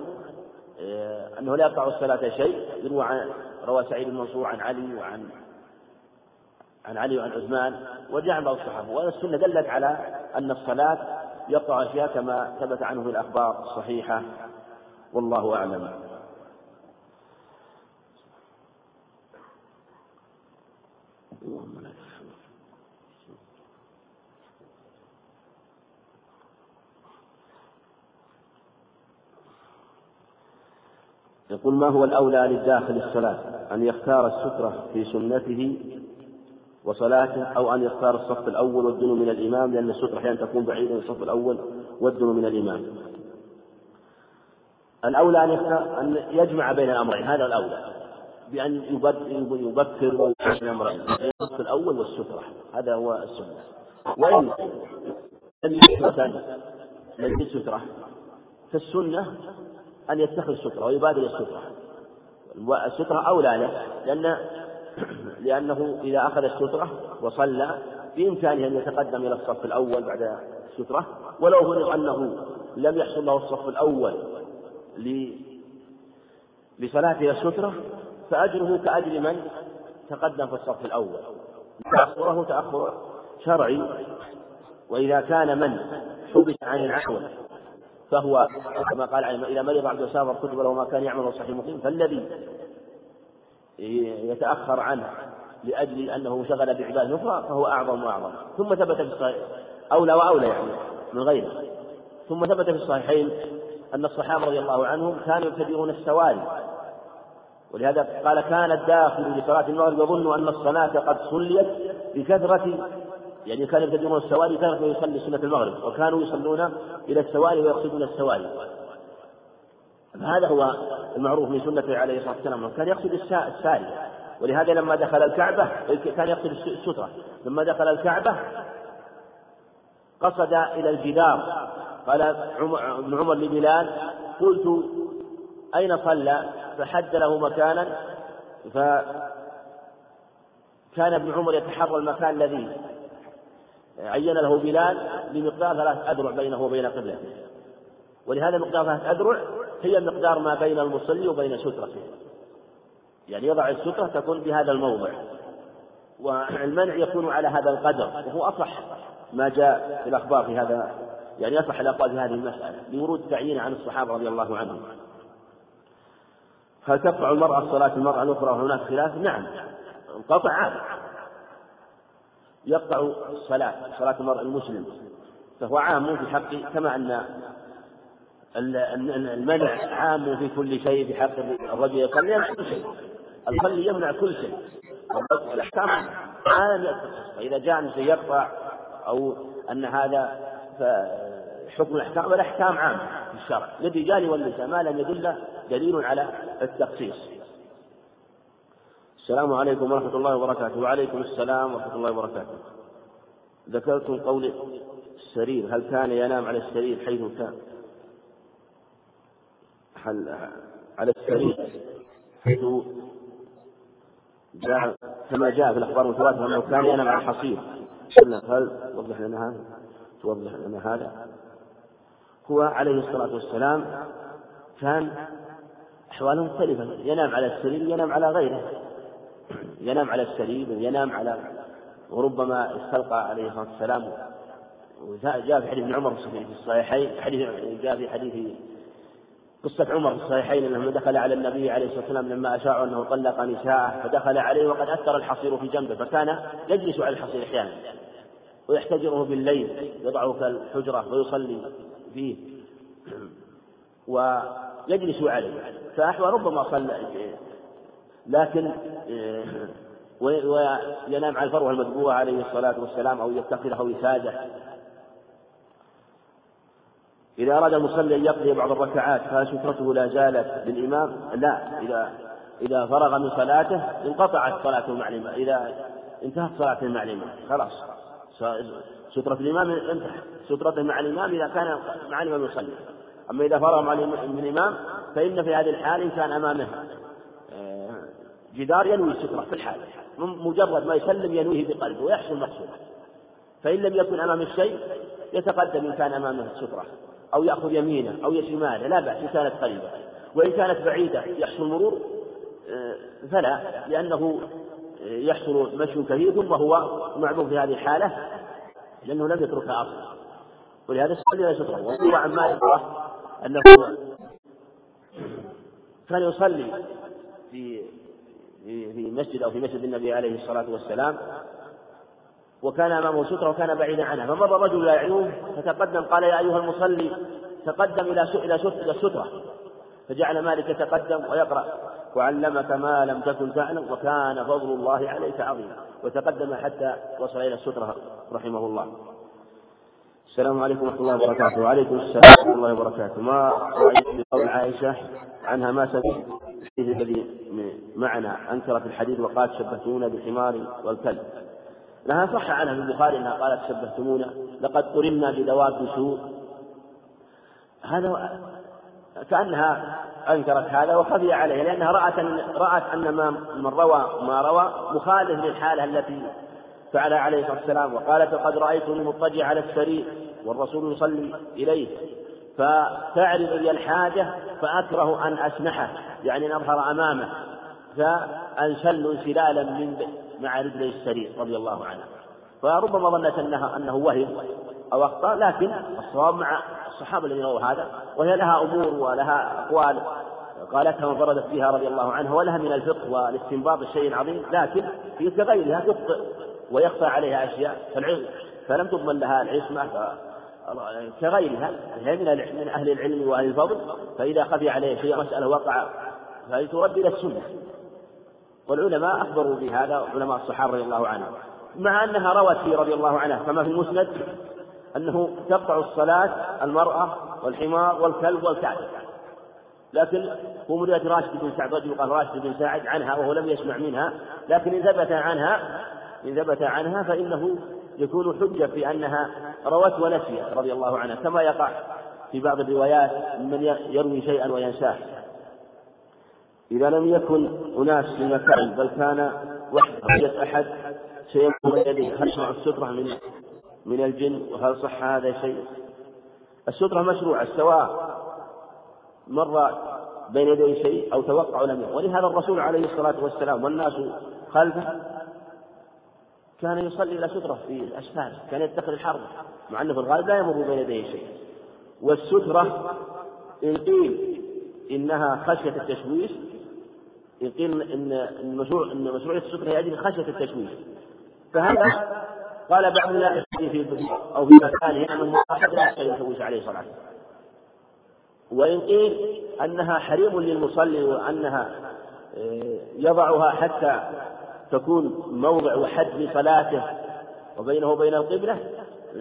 آه، أنه لا يقطع الصلاة شيء يروى عن روى سعيد المنصور عن علي وعن عن علي وعن عثمان وجاء عن بعض الصحابة. والسنة دلت على أن الصلاة يقطع أشياء كما ثبت عنه في الأخبار الصحيحة. والله أعلم. يقول ما هو الأولى للداخل الصلاة؟ أن يختار السترة في سنته وصلاته أو أن يختار الصف الأول والدنو من الإمام لأن السترة أحيانا تكون بعيدة من الصف الأول والدنو من الإمام. الأولى أن يختار أن يجمع بين الأمرين هذا الأولى. بأن يبكر الأمرين الصف الأول والسترة هذا هو السنة. وإن لم يجد سترة فالسنة أن يتخذ سترة ويبادر السترة. السترة أولى له لأن [clears throat] لأنه إذا أخذ السترة وصلى بإمكانه أن يتقدم إلى الصف الأول بعد السترة ولو فرض أنه لم يحصل له الصف الأول لصلاته السترة فأجره كأجر من تقدم في الصف الأول. تأخره تأخر شرعي وإذا كان من حبس عن العفو فهو كما قال إذا مرض عبد وسافر كتب له ما كان يعمل صحيح مسلم فالذي يتأخر عنه لأجل أنه انشغل بعبادة أخرى فهو أعظم وأعظم. ثم ثبت في الصحيح أولى وأولى يعني من غيره. ثم ثبت في الصحيحين أن الصحابة رضي الله عنهم كانوا يبتدئون السواري. ولهذا قال كان الداخل لصلاة المغرب يظن أن الصلاة قد صليت بكثرة يعني كانوا يبتدئون السواري كانوا يصلي سنة المغرب وكانوا يصلون إلى السواري ويقصدون السواري. هذا هو المعروف من سنته عليه الصلاة والسلام كان يقصد الساري. ولهذا لما دخل الكعبة كان يقصد السترة. لما دخل الكعبة قصد إلى الجدار. قال ابن عمر لبلال قلت أين صلى؟ فحد له مكانا فكان ابن عمر يتحرى المكان الذي عين له بلال بمقدار ثلاث أذرع بينه وبين قبلته ولهذا مقدار ثلاث أذرع هي مقدار ما بين المصلي وبين سترته. يعني يضع السترة تكون بهذا الموضع. والمنع يكون على هذا القدر وهو أصح ما جاء في الأخبار في هذا يعني أصح الأقوال في هذه المسألة لورود تعيين عن الصحابة رضي الله عنهم. هل تقطع المرأة صلاة المرأة الأخرى وهناك خلاف؟ نعم. القطع عام يقطع الصلاة صلاة المرء المسلم فهو عام في حق كما أن المنع عام في كل شيء في حق الرجل يصلي كل شيء المصلي يمنع كل شيء الأحكام يتخصص فإذا جاء أن يقطع أو أن هذا حكم الأحكام والأحكام عامة في الشرع للرجال والنساء ما لم يدل دليل على التخصيص. السلام عليكم ورحمة الله وبركاته. وعليكم السلام ورحمة الله وبركاته. ذكرتم قول السرير هل كان ينام على السرير حيث كان؟ هل على السرير حيث جاء كما جاء في الأخبار المتواترة أنه كان ينام على الحصير هل توضح لنا هذا؟ توضح لنا هذا. هو عليه الصلاة والسلام كان أحواله مختلفة. ينام على السرير ينام على غيره. ينام على السرير ينام على وربما استلقى عليه الصلاة والسلام. وجاء في حديث عمر في الصحيحين حديث جاء في حديث قصة عمر في الصحيحين أنه دخل على النبي عليه الصلاة والسلام لما أشاعوا أنه طلق نساءه فدخل عليه وقد أثر الحصير في جنبه فكان يجلس على الحصير أحيانا. ويحتجره بالليل يضعه كالحجرة ويصلي فيه. [clears throat] ويجلس عليه. فأحوى ربما صلى لكن وينام على الفروة المدبوغة عليه الصلاة والسلام أو يتخذه وسادة. إذا أراد المصلي أن يقضي بعض الركعات فهل سترته لا زالت للإمام؟ لا إذا إذا فرغ من صلاته انقطعت صلاته مع الإمام إذا انتهت صلاته مع الإمام خلاص. سترة الإمام انتهت سترته مع الإمام إذا كان مع الإمام يصلي. أما إذا فرغ مع الإمام فإن في هذه الحال إن كان أمامه. آه، جدار ينوي السترة في الحال. مجرد ما يسلم ينويه بقلبه ويحصل مقصوده فإن لم يكن أمامه الشيء يتقدم إن كان أمامه السترة أو يأخذ يمينه أو شماله لا بأس إن كانت قريبة. وإن كانت بعيدة يحصل مرور آه، فلا لأنه آه، يحصل مشي كثير وهو معذور في هذه الحالة لأنه لم يتركها أصلا ولهذا السؤال لا سترة. وروى عن مالك أنه كان يصلي في في مسجد أو في مسجد النبي عليه الصلاة والسلام وكان أمامه سترة وكان بعيدا عنها فمر رجل لا يعلوه فتقدم قال يا أيها المصلي تقدم إلى إلى السترة. فجعل مالك يتقدم ويقرأ وعلمك ما لم تكن تعلم وكان فضل الله عليك عظيما وتقدم حتى وصل إلى السترة رحمه الله. السلام عليكم ورحمة الله وبركاته. وعليكم السلام ورحمة الله وبركاته. ما رأيت قول عائشة عنها ما سمعت الحديث الذي معنا؟ أنكرت الحديث وقالت شبهتمونا بالحمار والكلب. لها صح عنها في البخاري أنها قالت شبهتمونا. لقد قرنا بدواب سوء. هذا كأنها أنكرت هذا وخفي عليها لأنها رأت ان رأت أن ما من روى ما روى مخالف للحالة التي فعلها عليه الصلاة والسلام. وقالت لقد رايتني مضطجع على السرير والرسول يصلي إليه. فتعرض لي الحاجة فأكره أن اسنحه يعني أن أظهر أمامه. فأنسل انسلالا من مع رجلي السرير رضي الله عنها فربما ظنت انها أنه وهم أو أخطأ لكن الصواب مع الصحابة الذين رووا هذا وهي لها أمور ولها أقوال قالتها وانفردت فيها رضي الله عنها ولها من الفقه والاستنباط الشيء العظيم لكن هي كغيرها تخطئ. ويخفى عليها فالعلم فلم تضمن لها العصمة كغيرها من من أهل العلم وأهل الفضل فإذا خفي عليها شيء مسألة وقع فلترد إلى السنة. والعلماء أخبروا بهذا علماء الصحابة رضي الله عنهم. مع أنها روت في رضي الله عنها كما في المسند؟ أنه تقطع الصلاة المرأة والحمار والكلب والكعب لكن هو من راشد بن سعد رجل قال راشد بن سعد عنها وهو لم يسمع منها لكن إن ثبت عنها إن ثبت عنها فإنه يكون حجة في أنها روت ونسيت رضي الله عنها كما يقع في بعض الروايات من يروي شيئا وينساه. إذا لم يكن أناس في مكان بل كان وحده أحد سيمر يديه تشرع السترة من من الجن؟ وهل صح هذا شيء؟ السترة مشروعة سواء مر بين يديه شيء أو توقع لم ولهذا الرسول عليه الصلاة والسلام والناس خلفه كان يصلي إلى سترة في الأسفار كان يتخذ الحرب. مع أنه في الغالب لا يمر بين يديه شيء. والسترة إن قيل إنها خشية التشويش يقول ان إن مشروع إن مشروعية السكر هي أجل خشية التشويش. فهذا قال بعض الناس في أو في مكانه ان احد لا يشوش عليه صلاة. وإن قيل أنها حريم للمصلي وأنها آه، يضعها حتى تكون موضع وحد لصلاته وبينه وبين القبلة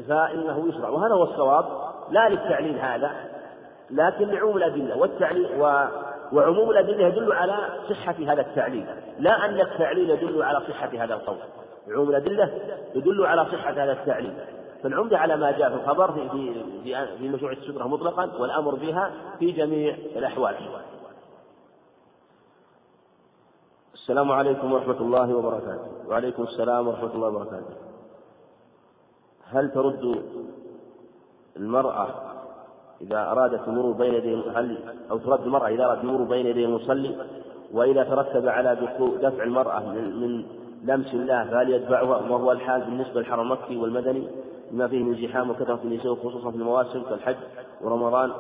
فإنه يشرع. وهذا هو الصواب لا للتعليل هذا لكن لعموم الأدلة. والتعليل و وعموم الأدلة يدل على صحة هذا التعليل. لا أن التعليل يدل على صحة هذا القول. عموم الأدلة يدل على صحة هذا التعليل. فالعمدة على ما جاء في الخبر في في في مشروع السترة مطلقا والأمر بها في جميع الأحوال. السلام عليكم ورحمة الله وبركاته. وعليكم السلام ورحمة الله وبركاته. هل ترد المرأة إذا أرادت المرور بين يدي هل أو ترد المرأة إذا أرادت المرور بين يدي المصلي؟ وإذا ترتب على دفع المرأة من لمس الله فهل يدفعها وهو الحال بالنسبة للحرم المكي والمدني؟ بما فيه من زحام وكثرة النساء خصوصا في المواسم كالحج ورمضان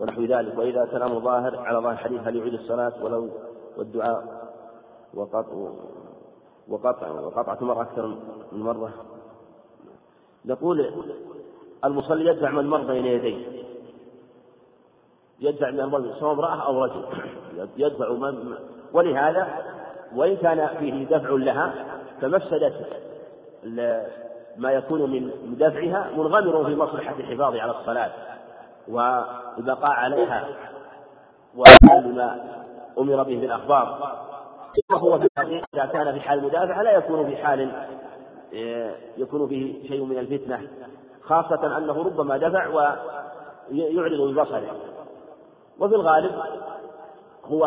ونحو ذلك. وإذا كان ظاهر على ظاهر الحديث هل يعيد الصلاة ولو والدعاء؟ وقطع وقطع وقطعة المرأة أكثر من مرة. نقول المصلي يدفع من مر بين يديه. يدفع من المر سواء امرأة أو رجل. يدفع من ولهذا وإن كان فيه دفع لها فمفسدة ما يكون من دفعها منغمر في مصلحة الحفاظ على الصلاة والبقاء عليها. وما أمر به في الأخبار وهو في الحقيقة إذا كان في حال المدافعة لا يكون في حال يكون فيه شيء من الفتنة خاصة أنه ربما دفع ويعرض ببصره وفي الغالب هو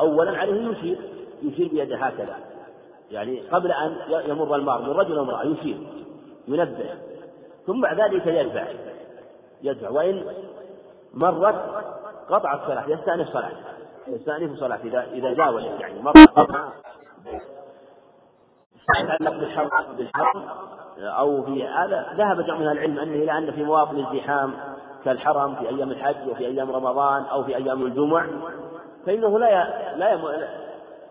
أولا عليه يشير يشير بيده هكذا. يعني قبل أن يمر المار من رجل أو امرأة يشير ينبه ثم بعد ذلك يدفع يدفع. وإن مرت قطع الصلاة يستأنف صلاة. يستأنف صلاة إذا إذا جاوزت يعني مرت يتعلق [laughs] بالحرم بالحرم أو في هذا ذهب جمع من العلم أنه إلى أن في مواطن الزحام كالحرم في أيام الحج وفي أيام رمضان أو في أيام الجمع فإنه لا ي... لا.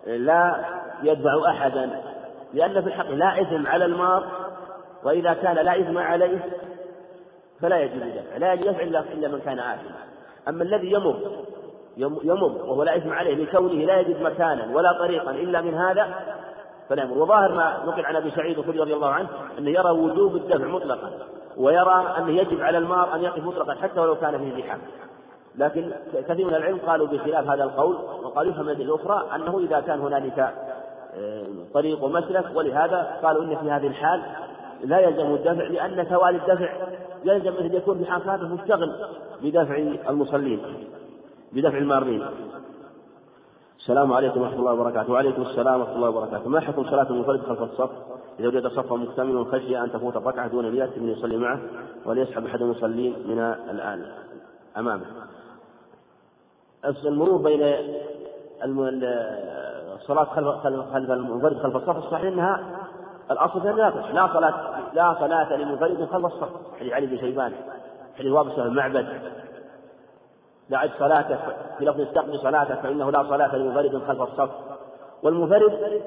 لا يتبع أحدا لأن في الحق لا إثم على المار وإذا كان لا إثم عليه فلا يجوز الدفع لا يجوز إلا من كان آثما أما الذي يمر يمر وهو لا إثم عليه لكونه لا يجد مكانا ولا طريقا إلا من هذا فلا يمر. وظاهر ما نقل عن أبي سعيد الخدري رضي الله عنه أنه يرى وجوب الدفع مطلقا ويرى أنه يجب على المار أن يقف مطلقا حتى ولو كان فيه زحام. لكن كثير من العلم قالوا بخلاف هذا القول وقالوا يفهم الأدلة الأخرى أنه إذا كان هنالك آه، طريق ومسلك ولهذا قالوا إن في هذه الحال لا يلزم الدفع لأن توالي الدفع يلزم أن يكون في مشتغل بدفع المصلين. بدفع المارين. السلام عليكم ورحمة الله وبركاته. وعليكم السلام ورحمة الله وبركاته. ما حكم صلاة المنفرد خلف الصف؟ إذا وجد صفا مكتمل خشي أن تفوت الركعة دون أن يأتي من يصلي معه وليسحب أحد المصلين من الآن أمامه. المرور بين الصلاة خلف خلف المنفرد خلف الصف الصحيح أنها الأصل فيها لا لا صلاة لا صلاة للمنفرد خلف الصف. حديث علي بن شيبان حديث وابصة المعبد. دعت صلاتك في لفظ استقبل صلاتك فإنه لا صلاة لمنفرد خلف الصف. والمنفرد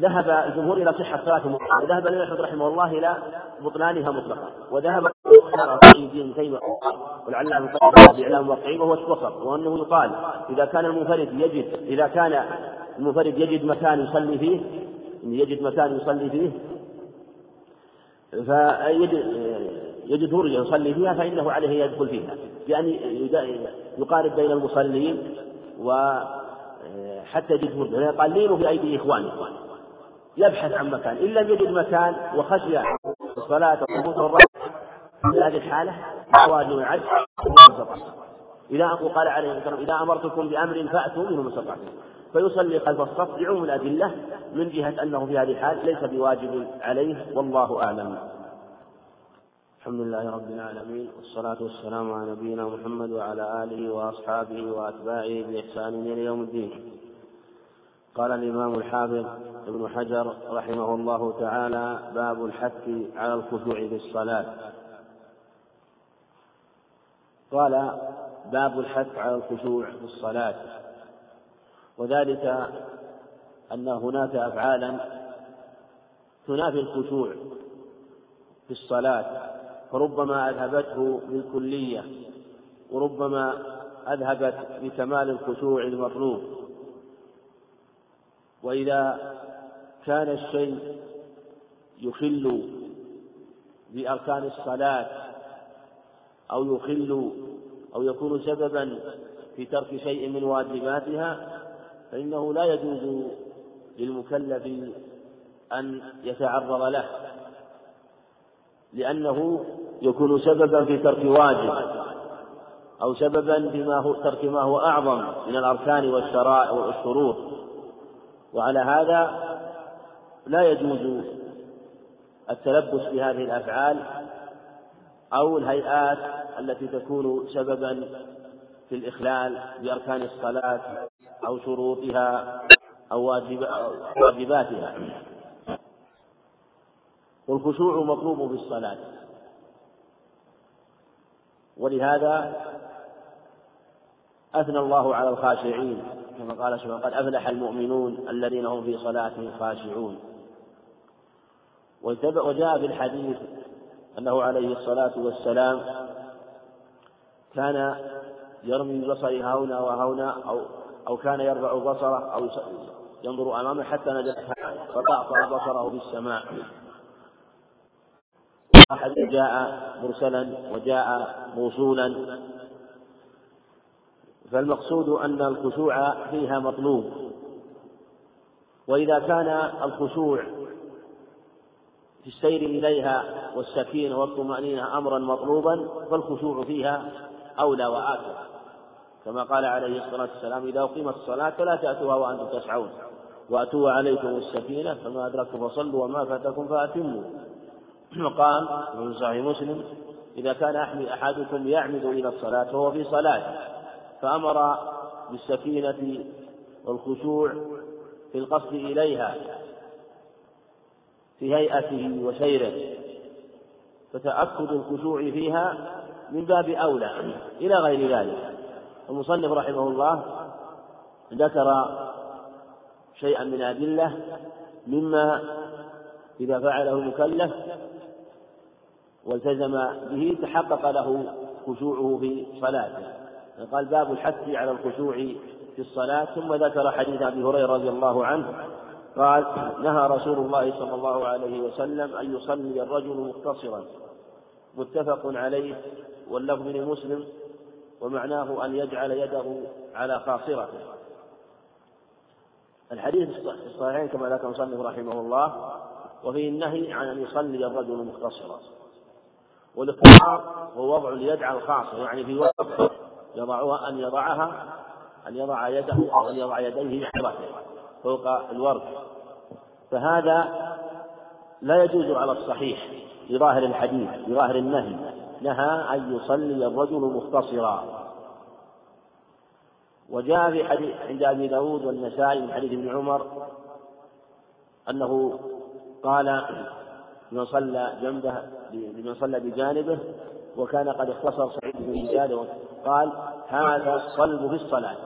ذهب الجمهور إلى صحة صلاة المنفرد وذهب الإمام أحمد رحمه الله إلى بطلانها مطلقا. وذهب ابن تيمية والعلامة في إعلام الواقعين وهو الوسط وأنه يقال إذا كان المنفرد يجد إذا كان المنفرد يجد مكان يصلي فيه يجد مكان يصلي فيه فيجد يجد يصلي فيها فإنه عليه يدخل فيها. بأن يقارب بين المصلين وحتى يجد فرجة قال لينوا في أيدي إخوانكم يبحث عن مكان. إن لم يجد مكان وخشي الصلاة وحبوط الرأس في هذه الحالة أواجه العجز إذا قال عليه الصلاة إذا أمرتكم بأمر فأتوا منه ما استطعتم فيصلي خلف الصف بعموم الأدلة من جهة أنه في هذه الحال ليس بواجب عليه والله أعلم. الحمد لله رب العالمين والصلاة والسلام على نبينا محمد وعلى آله وأصحابه وأتباعه بإحسان إلى يوم الدين. قال الإمام الحافظ ابن حجر رحمه الله تعالى باب الحث على الخشوع في الصلاة. قال باب الحث على الخشوع في الصلاة. وذلك أن هناك أفعالا تنافي الخشوع في الصلاة. فربما أذهبته بالكلية وربما أذهبت بكمال الخشوع المطلوب. وإذا كان الشيء يخل بأركان الصلاة أو يخل أو يكون سببا في ترك شيء من واجباتها فإنه لا يجوز للمكلف أن يتعرض له لأنه يكون سببا في ترك واجب أو سببا فيما هو ترك ما هو أعظم من الأركان والشرائع والشروط. وعلى هذا لا يجوز التلبس بهذه الأفعال أو الهيئات التي تكون سببا في الإخلال بأركان الصلاة أو شروطها أو واجباتها. والخشوع مطلوب في الصلاة. ولهذا أثنى الله على الخاشعين كما قال سبحانه قد أفلح المؤمنون الذين هم في صلاتهم خاشعون. وجاء في الحديث أنه عليه الصلاة والسلام كان يرمي ببصره هنا وهنا أو أو كان يرفع بصره أو ينظر أمامه حتى نزل فطأطأ بصره في السماء أحد جاء مرسلا وجاء موصولا. فالمقصود أن الخشوع فيها مطلوب. وإذا كان الخشوع في السير إليها والسكينة والطمأنينة أمرا مطلوبا فالخشوع فيها أولى وآكل كما قال عليه الصلاة والسلام إذا أقيمت الصلاة فلا تأتوها وأنتم تسعون. وأتوا عليكم السكينة فما أدركتم فصلوا وما فاتكم فأتموا. وقال من صحيح مسلم إذا كان أحدكم يعمد إلى الصلاة فهو في صلاة فأمر بالسكينة والخشوع في القصد إليها في هيئته وسيره فتأكد الخشوع فيها من باب أولى إلى غير ذلك. المصنف رحمه الله ذكر شيئا من أدلة مما إذا فعله المكلف والتزم به تحقق له خشوعه في صلاته. قال باب الحث على الخشوع في الصلاة. ثم ذكر حديث أبي هريرة رضي الله عنه. قال نهى رسول الله صلى الله عليه وسلم أن يصلي الرجل مقتصرا. متفق عليه واللفظ لمسلم ومعناه أن يجعل يده على خاصرته. الحديث الصحيحين كما ذكر المصنف رحمه الله وفيه النهي عن أن يصلي الرجل مختصرا والاختصار هو وضع اليد على الخاصة يعني في وقت يضعها أن يضعها أن يضع يده أو أن يضع يديه بحرته فوق الورد. فهذا لا يجوز على الصحيح بظاهر الحديث بظاهر النهي نهى أن يصلي الرجل مختصرا. وجاء في حديث عند أبي داود والنسائي من حديث ابن عمر أنه قال لمن صلى جنبه لمن صلى بجانبه وكان قد اختصر سعيد بن زياد قال هذا الصلب في الصلاة.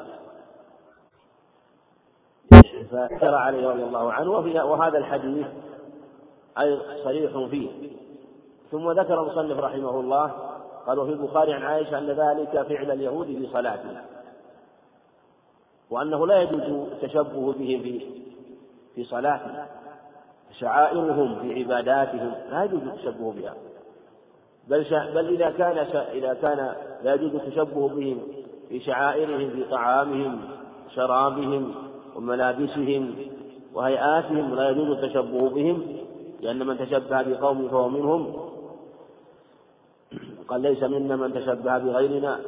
فأثر عليه رضي الله عنه وهذا الحديث أي صريح فيه. ثم ذكر المصنف رحمه الله قال وفي البخاري عن عائشة أن ذلك فعل اليهود في صلاتهم وأنه لا يجوز التشبه بهم في في شعائرهم في عباداتهم لا يجوز التشبه بها. بل بل إذا كان إذا كان لا يجوز التشبه بهم في شعائرهم في طعامهم شرابهم وملابسهم وهيئاتهم لا يجوز التشبه بهم لأن من تشبه بقوم فهو منهم. قال ليس منا من تشبه بغيرنا.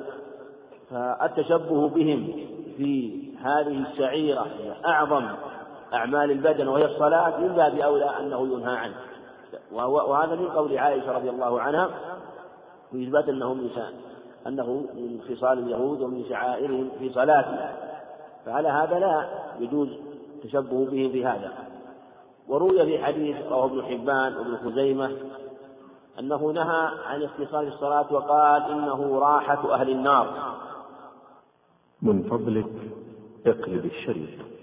فالتشبه بهم في هذه الشعيرة أعظم أعمال البدن وهي الصلاة من باب أولى أنه ينهى عنه. وهذا من قول عائشة رضي الله عنها في إثبات أنه من أنه من خصال اليهود ومن شعائرهم في صلاتهم فعلى هذا لا يجوز التشبه بهم في هذا وروي في حديث رواه ابن حبان وابن خزيمة أنه نهى عن اختصاص الصلاة وقال إنه راحة أهل النار. من فضلك اقلب الشريط.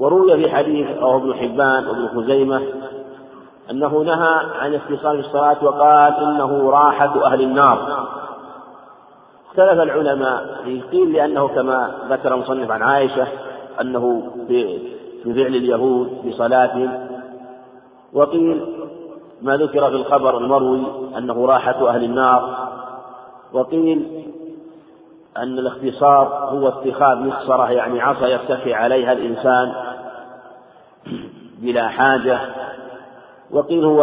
وروي في حديث رواه ابن حبان وابن خزيمة أنه نهى عن اختصار الصلاة وقال إنه راحة أهل النار. اختلف العلماء قيل لأنه كما ذكر المصنف عن عائشة أنه في فعل اليهود بصلاتهم. وقيل ما ذكر في الخبر المروي أنه راحة أهل النار. وقيل أن الاختصار هو اتخاذ مخصرة يعني عصا يتكي عليها الإنسان بلا حاجة. وقيل هو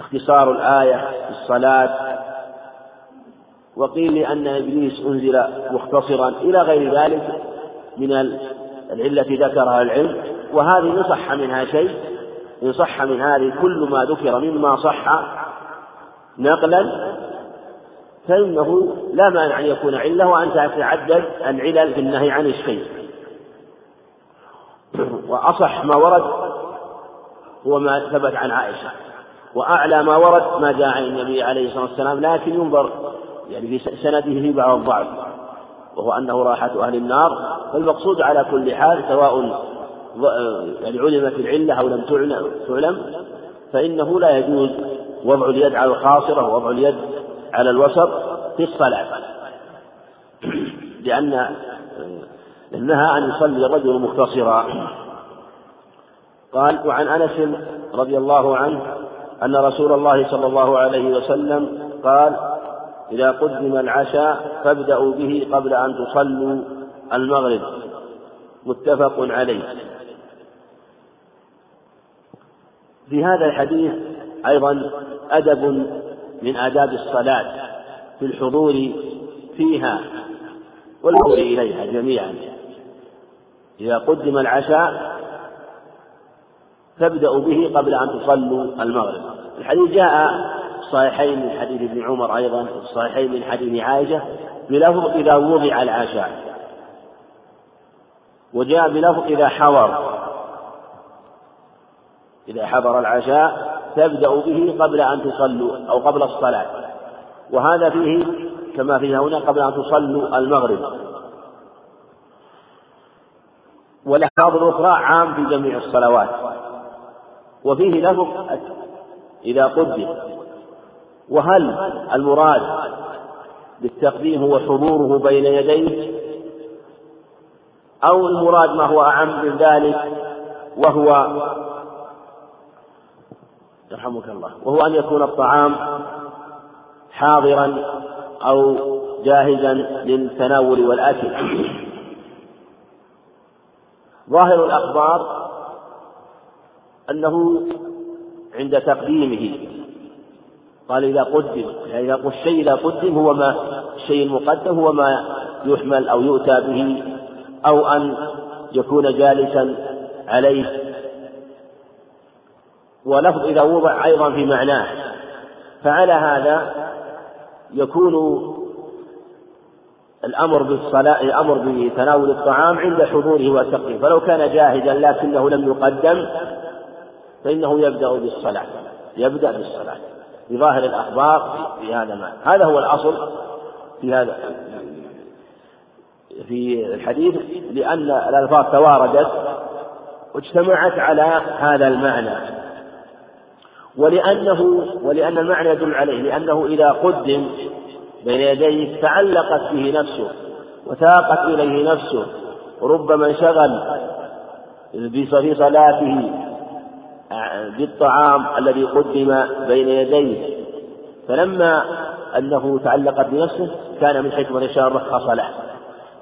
اختصار الآية في الصلاة. وقيل لأن إبليس أنزل مختصرا إلى غير ذلك من العلة ذكرها العلم. وهذه إن صح منها شيء. إن صح من هذه كل ما ذكر مما صح نقلا فإنه لا مانع أن يكون علة وأن تتعدد العلل في النهي عن الشيء. وأصح ما ورد هو ما ثبت عن عائشة. وأعلى ما ورد ما جاء عن النبي عليه الصلاة والسلام لكن ينظر يعني في سنده في بعض الضعف وهو أنه راحة أهل النار. فالمقصود على كل حال سواء يعني علمت العلة أو لم تعلم فإنه لا يجوز وضع اليد على الخاصرة ووضع اليد على الوسط في الصلاة. [clears throat] لأن نهى أن يصلي الرجل مختصرا. قال وعن أنس رضي الله عنه أن رسول الله صلى الله عليه وسلم قال إذا قدم العشاء فابدأوا به قبل أن تصلوا المغرب. متفق عليه. في هذا الحديث أيضا أدب من آداب الصلاة في الحضور فيها والحضور إليها جميعا. إذا قدم العشاء فابدأوا به قبل أن تصلوا المغرب. الحديث جاء الصحيحين من حديث ابن عمر أيضا الصحيحين من حديث عائشة بلفظ إذا وضع العشاء. وجاء بلفظ إذا حضر. إذا حضر العشاء تبدأ به قبل أن تصلوا أو قبل الصلاة. وهذا فيه كما فيه هنا قبل أن تصلوا المغرب. والألفاظ الأخرى عام في جميع الصلوات. وفيه لفظ إذا قدم وهل المراد بالتقديم هو حضوره بين يديه؟ أو المراد ما هو أعم من ذلك وهو يرحمك الله وهو أن يكون الطعام حاضرا أو جاهزا للتناول والأكل. ظاهر الأخبار أنه عند تقديمه قال إذا قدم يعني إذا الشيء إذا قدم هو ما الشيء المقدم هو ما يحمل أو يؤتى به أو أن يكون جالسا عليه. ولفظ إذا وضع أيضا في معناه فعلى هذا يكون الأمر بالصلاة الأمر بتناول الطعام عند حضوره وتقديمه فلو كان جاهزا لكنه لم يقدم فإنه يبدأ بالصلاة يبدأ بالصلاة. بظاهر الأخبار في هذا ما. هذا هو الأصل في هذا في الحديث لأن الألفاظ تواردت واجتمعت على هذا المعنى. ولأنه ولأن المعنى يدل عليه لأنه إذا قدم بين يديه تعلقت به نفسه وتاقت إليه نفسه. وربما انشغل في صلاته بالطعام الذي قدم بين يديه. فلما أنه تعلقت بنفسه كان من حكمة الشرع رخص له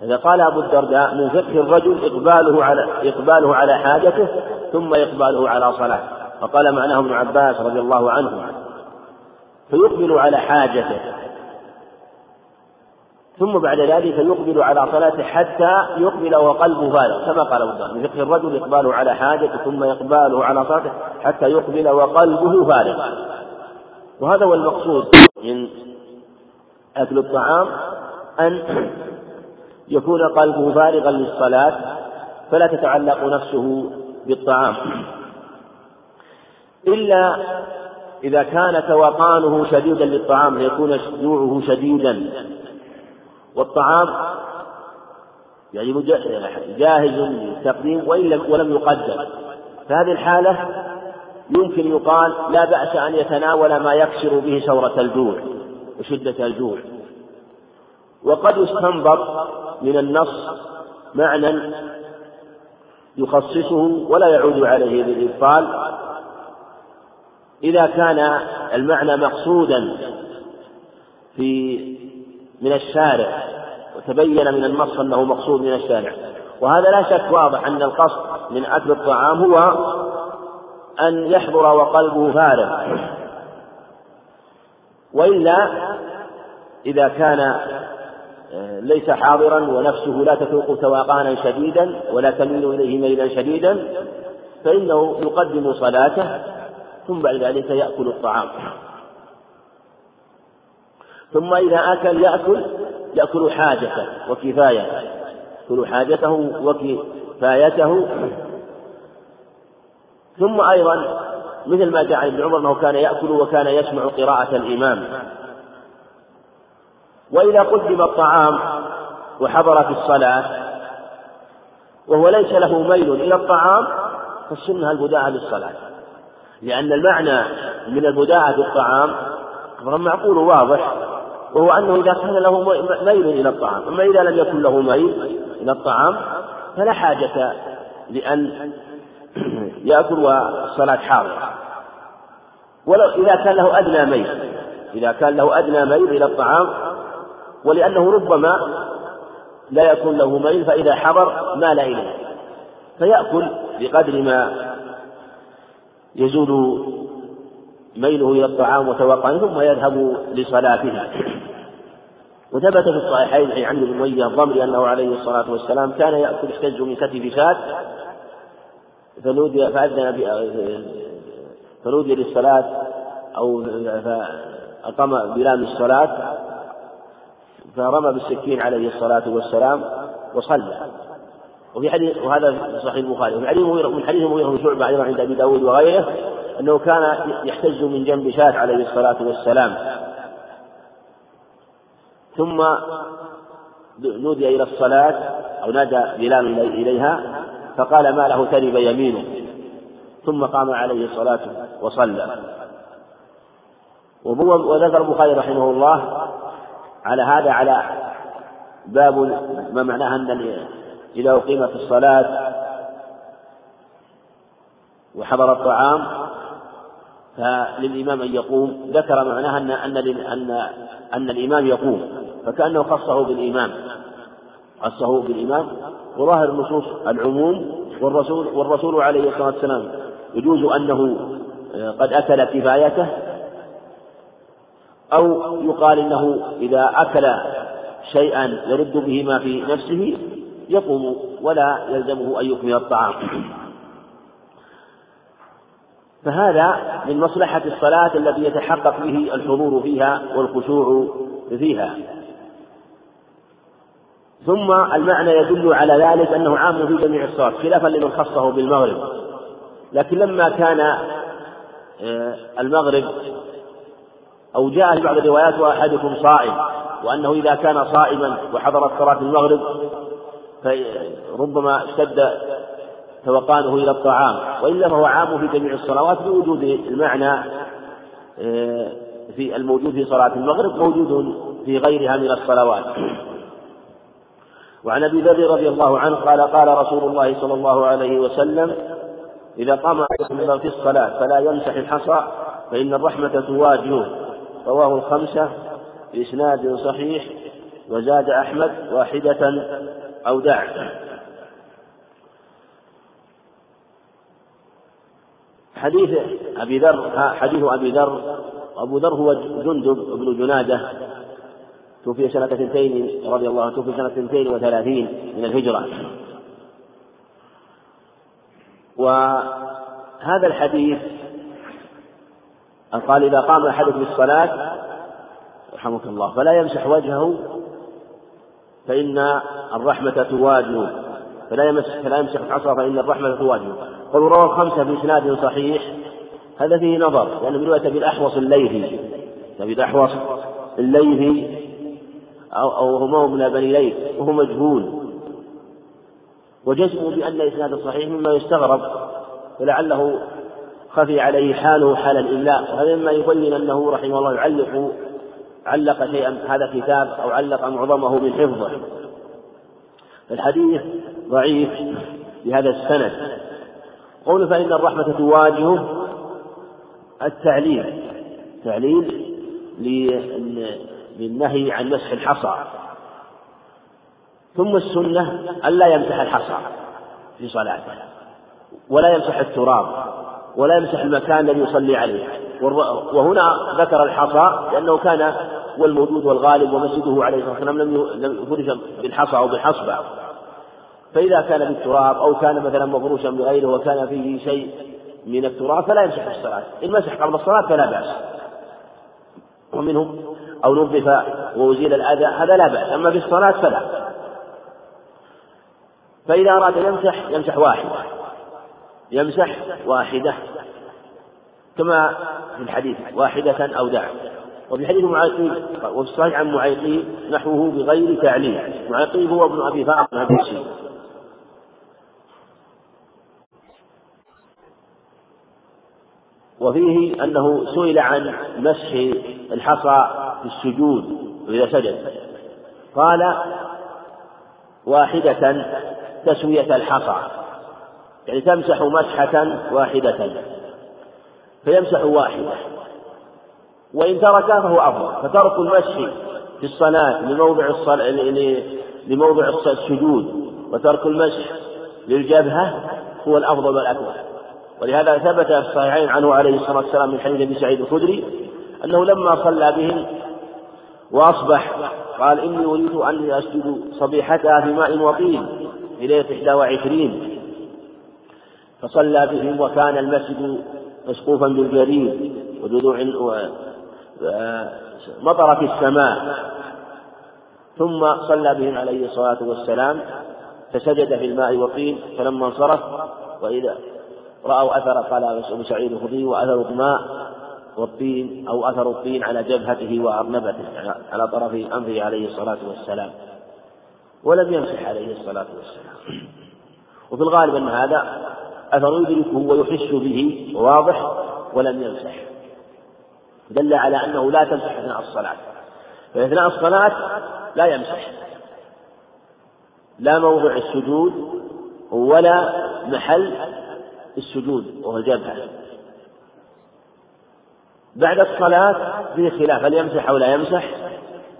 إذا قال أبو الدرداء من فقه الرجل إقباله على إقباله على حاجته ثم إقباله على صلاة. فقال معناه ابن عباس رضي الله عنه فيقبل على حاجته. ثم بعد ذلك يقبل على صلاته حتى يقبل وقلبه فارغ كما قال أبو من فقه الرجل إقباله على حاجته ثم إقباله على صلاته حتى يقبل وقلبه فارغ وهذا هو المقصود من أكل الطعام أن يكون قلبه فارغا للصلاة فلا تتعلق نفسه بالطعام. إلا إذا كان توقانه شديدا للطعام ليكون جوعه شديدا. والطعام يعني جاهز للتقديم وإن لم ولم يقدم فهذه الحالة يمكن يقال لا بأس أن يتناول ما يكسر به ثورة الجوع وشدة الجوع. وقد يستنبط من النص معنى يخصصه ولا يعود عليه بالإبطال. إذا كان المعنى مقصودا في من الشارع وتبين من النص أنه مقصود من الشارع. وهذا لا شك واضح أن القصد من أكل الطعام هو أن يحضر وقلبه فارغ. وإلا إذا كان ليس حاضرا ونفسه لا تفوق توقانا شديدا ولا تميل إليه ميلا شديدا فإنه يقدم صلاته ثم بعد ذلك يأكل الطعام. ثم إذا أكل يأكل يأكل حاجته وكفايته. يأكل حاجته وكفايته. ثم أيضا مثل ما جاء عن ابن عمر أنه كان يأكل وكان يسمع قراءة الإمام. وإذا قدم الطعام وحضر في الصلاة وهو ليس له ميل إلى الطعام فالسنة البداءة للصلاة. لأن المعنى من البداءة بالطعام أمر معقول واضح وهو أنه إذا كان له ميل إلى الطعام أما إذا لم يكن له ميل إلى الطعام فلا حاجة لأن [clears throat] يأكل والصلاة حاضرة. ولو إذا كان له أدنى ميل إذا كان له أدنى ميل إلى الطعام ولأنه ربما لا يكون له ميل فإذا حضر مال إليه فيأكل بقدر ما يزول ميله إلى الطعام وتوقعه ثم يذهب لصلاته وثبت في الصحيحين عن ابن أمية الضمري أنه عليه الصلاة والسلام كان يأكل يحتج من كتف شاة فنودي فأذن فنودي للصلاة أو فأقام بلام الصلاة فرمى بالسكين عليه الصلاة والسلام وصلى. وفي حديث وهذا في صحيح البخاري. وفي حديث من حديث مغيرة بن شعبة أيضا عند أبي داود وغيره أنه كان يحتج من جنب شاة عليه الصلاة والسلام. ثم نودي إلى الصلاة أو نادى بلال إليها فقال ما له ترب يمينه. ثم قام عليه الصلاة وصلى. وذكر البخاري رحمه الله على هذا على باب ما معناه أن إذا أقيمت الصلاة وحضر الطعام فللإمام أن يقوم. ذكر معناها أن أن أن أن الإمام يقوم. فكأنه خصه بالإمام. خصه بالإمام. وظاهر النصوص العموم. والرسول والرسول عليه الصلاة والسلام يجوز أنه قد أكل كفايته. أو يقال إنه إذا أكل شيئا يرد به ما في نفسه يقوم ولا يلزمه أن يكمل الطعام. فهذا من مصلحة الصلاة التي يتحقق به الحضور فيها والخشوع فيها. ثم المعنى يدل على ذلك أنه عام في جميع الصلاة خلافا لمن خصه بالمغرب. لكن لما كان آه، المغرب أو جاء في بعض الروايات وأحدكم صائم وأنه إذا كان صائما وحضرت صلاة المغرب فربما اشتد توقانه إلى الطعام وإلا فهو عام في جميع الصلوات بوجود المعنى آه، في الموجود في صلاة المغرب موجود في غيرها من الصلوات. وعن أبي ذر رضي الله عنه قال قال رسول الله صلى الله عليه وسلم إذا قام أحدكم في الصلاة فلا يمسح الحصى فإن الرحمة تواجهه. رواه الخمسة بإسناد صحيح وزاد أحمد واحدة أو دع حديث أبي ذر حديث أبي ذر. ابو ذر هو جندب بن جنادة. توفي سنة اثنتين رضي الله عنه توفي سنة اثنتين وثلاثين من الهجرة. وهذا الحديث قال إذا قام أحدكم الصلاة رحمك الله فلا يمسح وجهه فإن الرحمة تواجهه فلا يمسح فلا يمسح العصا فإن الرحمة تواجهه قالوا رواه الخمسة بإسناد صحيح. هذا فيه نظر لأنه يعني رواية أبي الأحوص الليثي. أبي الأحوص الليثي أو أو هما من بني ليث وهو مجهول. وجزمه بأن إسناد الصحيح مما يستغرب ولعله خفي عليه حاله حال الإملاء. وهذا مما يبين أنه رحمه الله يعلق علق شيئا هذا كتاب أو علق معظمه من حفظه الحديث ضعيف بهذا السند. قول فإن الرحمة تواجه التعليل. تعليل للنهي عن مسح الحصى. ثم السنة ألا يمسح الحصى في صلاته ولا يمسح التراب ولا يمسح المكان الذي يصلي عليه. وهنا ذكر الحصى لأنه كان والموجود والغالب ومسجده عليه الصلاة والسلام لم يفرش بالحصى أو بالحصبة فإذا كان بالتراب أو كان مثلا مفروشا بغيره وكان فيه شيء من التراب فلا يمسح الصلاة إن مسح قبل الصلاة فلا بأس. ومنهم أو نظف وأزيل الأذى هذا لا بأس. أما في الصلاة فلا. فإذا أراد يمسح يمسح واحدة يمسح واحدة. كما في الحديث واحدة أو دع وفي حديث معاقي وفي الصحيح عن معيقي نحوه بغير تعليل. معيقي هو ابن أبي فاطمة الدوسي وفيه أنه سئل عن مسح الحصى في السجود إذا سجد. قال واحدة تسوية الحصى. يعني تمسح مسحة واحدة. فيمسح واحدة. وإن تركها فهو أفضل. فترك المسح في الصلاة لموضع الصلاة لموضع السجود وترك المسح للجبهة هو الأفضل والأكمل ولهذا ثبت في الصحيحين عنه عليه الصلاة والسلام من حديث أبي سعيد الخدري أنه لما صلى بهم وأصبح قال إني أريد أن أسجد صبيحتها في ماء وطين في ليلة 21 فصلى بهم وكان المسجد مسقوفا بالجريد وجذوع مطر في السماء. ثم صلى بهم عليه الصلاة والسلام فسجد في الماء والطين فلما انصرف وإذا رأوا أثر قال أبو سعيد الخدري وأثر الماء والطين أو أثر الطين على جبهته وأرنبته على طرف أنفه عليه الصلاة والسلام ولم يمسح عليه الصلاة والسلام. وفي الغالب أن هذا أثر يدركه ويحس به واضح ولم يمسح دل على أنه لا تمسح أثناء الصلاة. في أثناء الصلاة لا يمسح لا موضع السجود ولا محل السجود وهو الجبهة بعد الصلاة فيه خلاف هل يمسح أو لا يمسح؟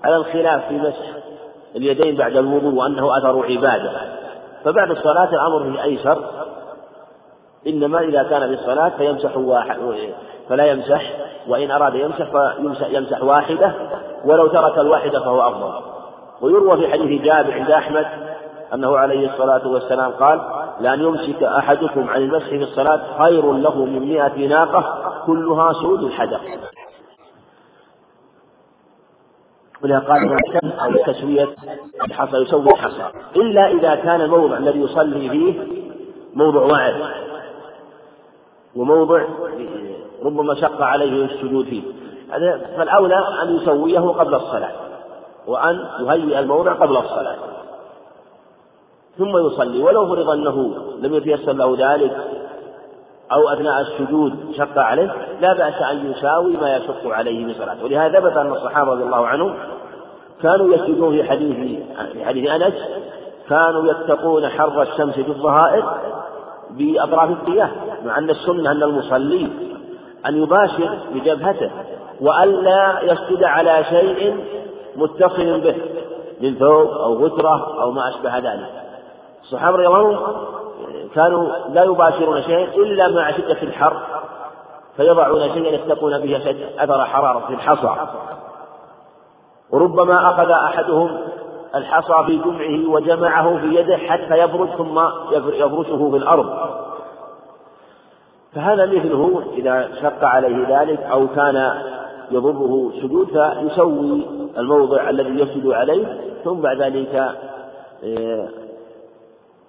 على الخلاف في مسح اليدين بعد الوضوء وأنه أثر عبادة. فبعد الصلاة الأمر فيه أيسر إنما إذا كان في الصلاة فيمسح واحد فلا يمسح وإن أراد يمسح فيمسح واحدة ولو ترك الواحدة فهو أفضل. ويروى في حديث جابر عند أحمد أنه عليه الصلاة والسلام قال لأن يمسك أحدكم عن المسح في الصلاة خير له من مئة ناقة كلها سود الحدث ولها قال أو تسوية الحصى يسوي الحصى. إلا إذا كان الموضع الذي يصلي فيه موضع وعر وموضع ربما شق عليه السجود فيه. فالأولى أن يسويه قبل الصلاة وأن يهيئ الموضع قبل الصلاة. ثم يصلي. ولو فرض أنه لم يتيسر له ذلك أو أثناء السجود شق عليه لا بأس أن يساوي ما يشق عليه من صلاته. ولهذا ثبت أن الصحابة رضي الله عنهم كانوا يسجدون في حديث في حديث أنس كانوا يتقون حر الشمس في الظهائر بأطراف القيام مع أن السنة أن المصلي أن يباشر بجبهته وألا يسجد على شيء متصل به من ثوب أو غترة أو ما أشبه ذلك. الصحابة رضي الله عنهم كانوا لا يباشرون شيئا إلا مع شدة الحر فيضعون شيئا يتقون به أثر حرارة الحصى. وربما أخذ أحدهم الحصى في جمعه وجمعه في يده حتى يبرد ثم يفرشه في الأرض. فهذا مثله إذا شق عليه ذلك أو كان يضره سجود فيسوي الموضع الذي يسجد عليه ثم بعد ذلك آه،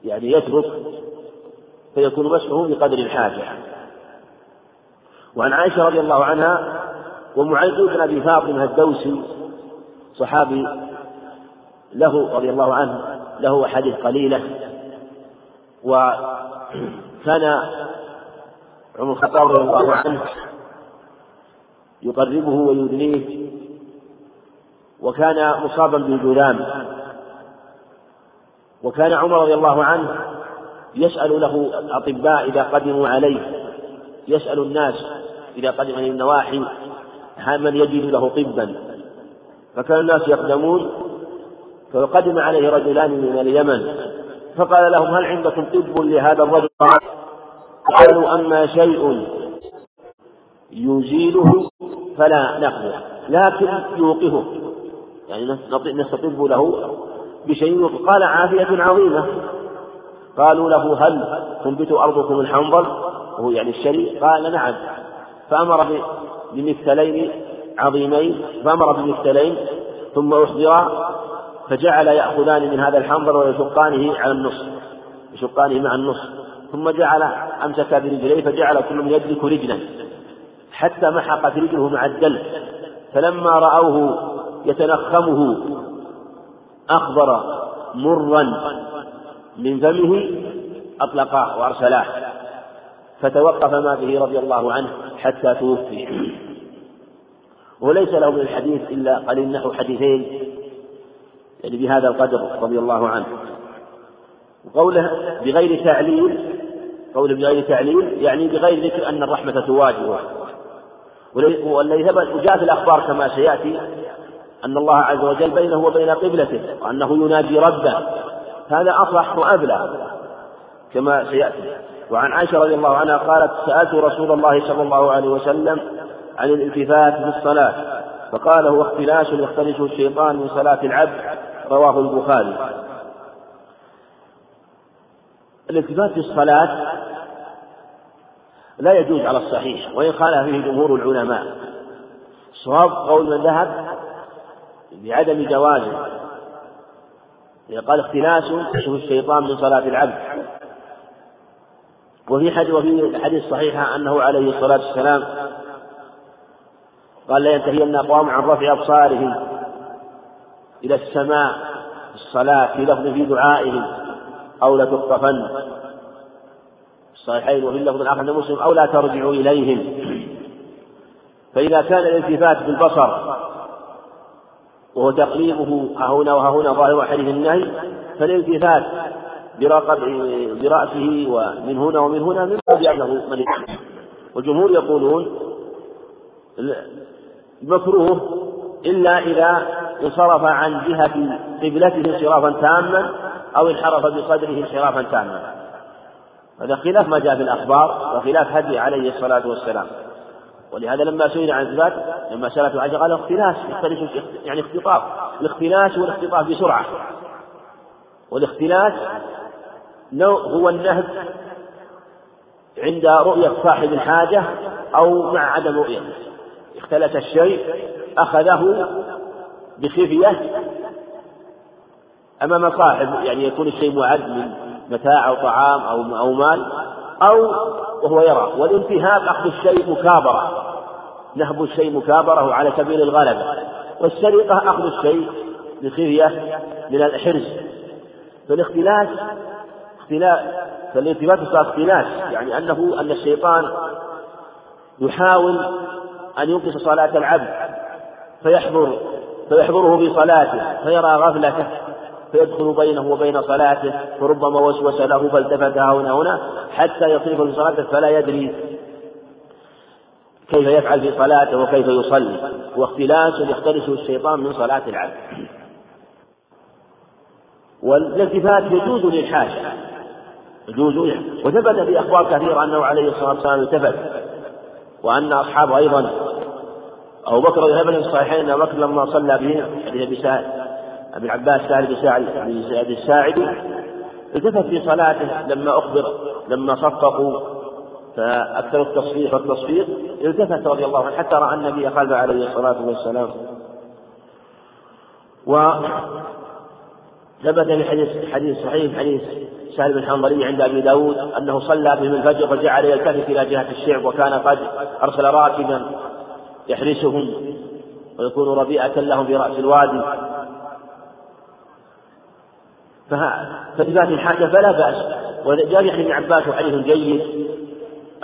يعني يترك فيكون مسحه بقدر الحاجة. وعن عائشة رضي الله عنها ومعيط بن أبي فاطمة الدوسي صحابي له رضي الله عنه له أحاديث قليلة. وكان عمر الخطاب رضي الله عنه يقربه ويدنيه وكان مصابا بالجذام وكان عمر رضي الله عنه يسأل له الأطباء إذا قدموا عليه يسأل الناس إذا قدم من النواحي من يجد له طبا. فكان الناس يقدمون فقدم عليه رجلان من اليمن فقال لهم هل عندكم طب لهذا الرجل؟ قالوا أما شيء يزيله فلا نأخذه لكن يوقفه يعني نستطب له بشيء قال عافية عظيمة. قالوا له هل تنبت أرضكم الحنظل؟ وهو يعني الشري. قال نعم. فأمر بمثلين عظيمين. فأمر بمثلين. ثم أحضرا فجعل يأخذان من هذا الحنظل ويشقانه على النصف. يشقانه مع النصف. ثم جعل أمسك برجليه فجعل كل يدرك رجلا حتى محقت رجله مع الدلك فلما رأوه يتنخمه. أخضر مرا من فمه أطلقاه وأرسلاه فتوقف ما به رضي الله عنه حتى توفي. وليس له من الحديث إلا قليل نحو حديثين يعني بهذا القدر رضي الله عنه. وقوله بغير تعليل قوله بغير تعليل يعني بغير ذكر أن الرحمة تواجهه. والذي ثبت وجاء في الأخبار كما سيأتي أن الله عز وجل بينه وبين قبلته وأنه يناجي ربه. هذا أصح وأبلغ كما سيأتي. وعن عائشة رضي الله عنها قالت سألت رسول الله صلى الله عليه وسلم عن الالتفات في الصلاة فقال هو اختلاس يختلسه الشيطان من صلاة العبد. رواه البخاري. الالتفات في الصلاة لا يجوز على الصحيح وإن خالف فيه جمهور العلماء. صواب قول من ذهب بعدم جوازه قال اختلاس يشبه الشيطان من صلاة العبد. وفي حديث وفي الحديث الصحيحة أنه عليه الصلاة والسلام قال لا ينتهين أقوام عن رفع أبصارهم إلى السماء في الصلاة في لفظ في دعائهم أو لتخطفن الصحيحين وفي اللفظ الآخر مسلم أو لا ترجعوا إليهم. فإذا كان الالتفات بالبصر وهو تقليبه ها هنا وها هنا ظاهر حديث النهي فالالتفات برقب برأسه ومن هنا ومن هنا من باب أنه والجمهور يقولون مكروه إلا إذا انصرف عن جهة قبلته انصرافا تاما أو انحرف بصدره انحرافا تاما. هذا خلاف ما جاء في الأخبار وخلاف هدي عليه الصلاة والسلام. ولهذا لما سئل عن الثبات لما سألته عائشة قال اختلاس يعني اختطاف. الاختلاس والاختطاف بسرعة. والاختلاس هو النهب عند رؤية صاحب الحاجة أو مع عدم رؤيته اختلس الشيء أخذه بخفية أمام صاحب يعني يكون الشيء معد من متاع أو طعام أو مال. أو وهو يرى. والانتهاب أخذ الشيء مكابرة. نهب الشيء مكابرة على سبيل الغلبة. والسرقة أخذ الشيء بخفية من الحرز. فالاختلاس اختلاس فالالتفات اختلاس. يعني أنه أن الشيطان يحاول أن ينقص صلاة العبد فيحضر فيحضره في صلاته فيرى غفلته. فيدخل بينه وبين صلاته فربما وسوس له فالتفت هنا هنا حتى يصيب في صلاته فلا يدري كيف يفعل في صلاته وكيف يصلي. واختلاس يختلسه الشيطان من صلاة العبد. والالتفات يجوز للحاجة. يجوز وثبت في أخبار كثيرة أنه عليه الصلاة والسلام التفت. وأن أصحابه أيضا. أبو بكر الله عنه الصحيحين أن بكر لما صلى به حديث أبي سعد. أبي العباس سعد بن الساعدي التفت في صلاته لما أخبر لما صفقوا. فأكثر التصفيق والتصفيق التفت رضي الله عنه حتى رأى النبي خلفه عليه الصلاة والسلام. و ثبت في حديث حديث صحيح حديث سهل بن حنظلي عند أبي داود أنه صلى بهم الفجر فجعل يلتفت إلى جهة الشعب وكان قد أرسل راكبا يحرسهم ويكون ربيئة لهم في رأس الوادي. فالتفات الحاجة فلا بأس. وجاء في ابن عباس حديث جيد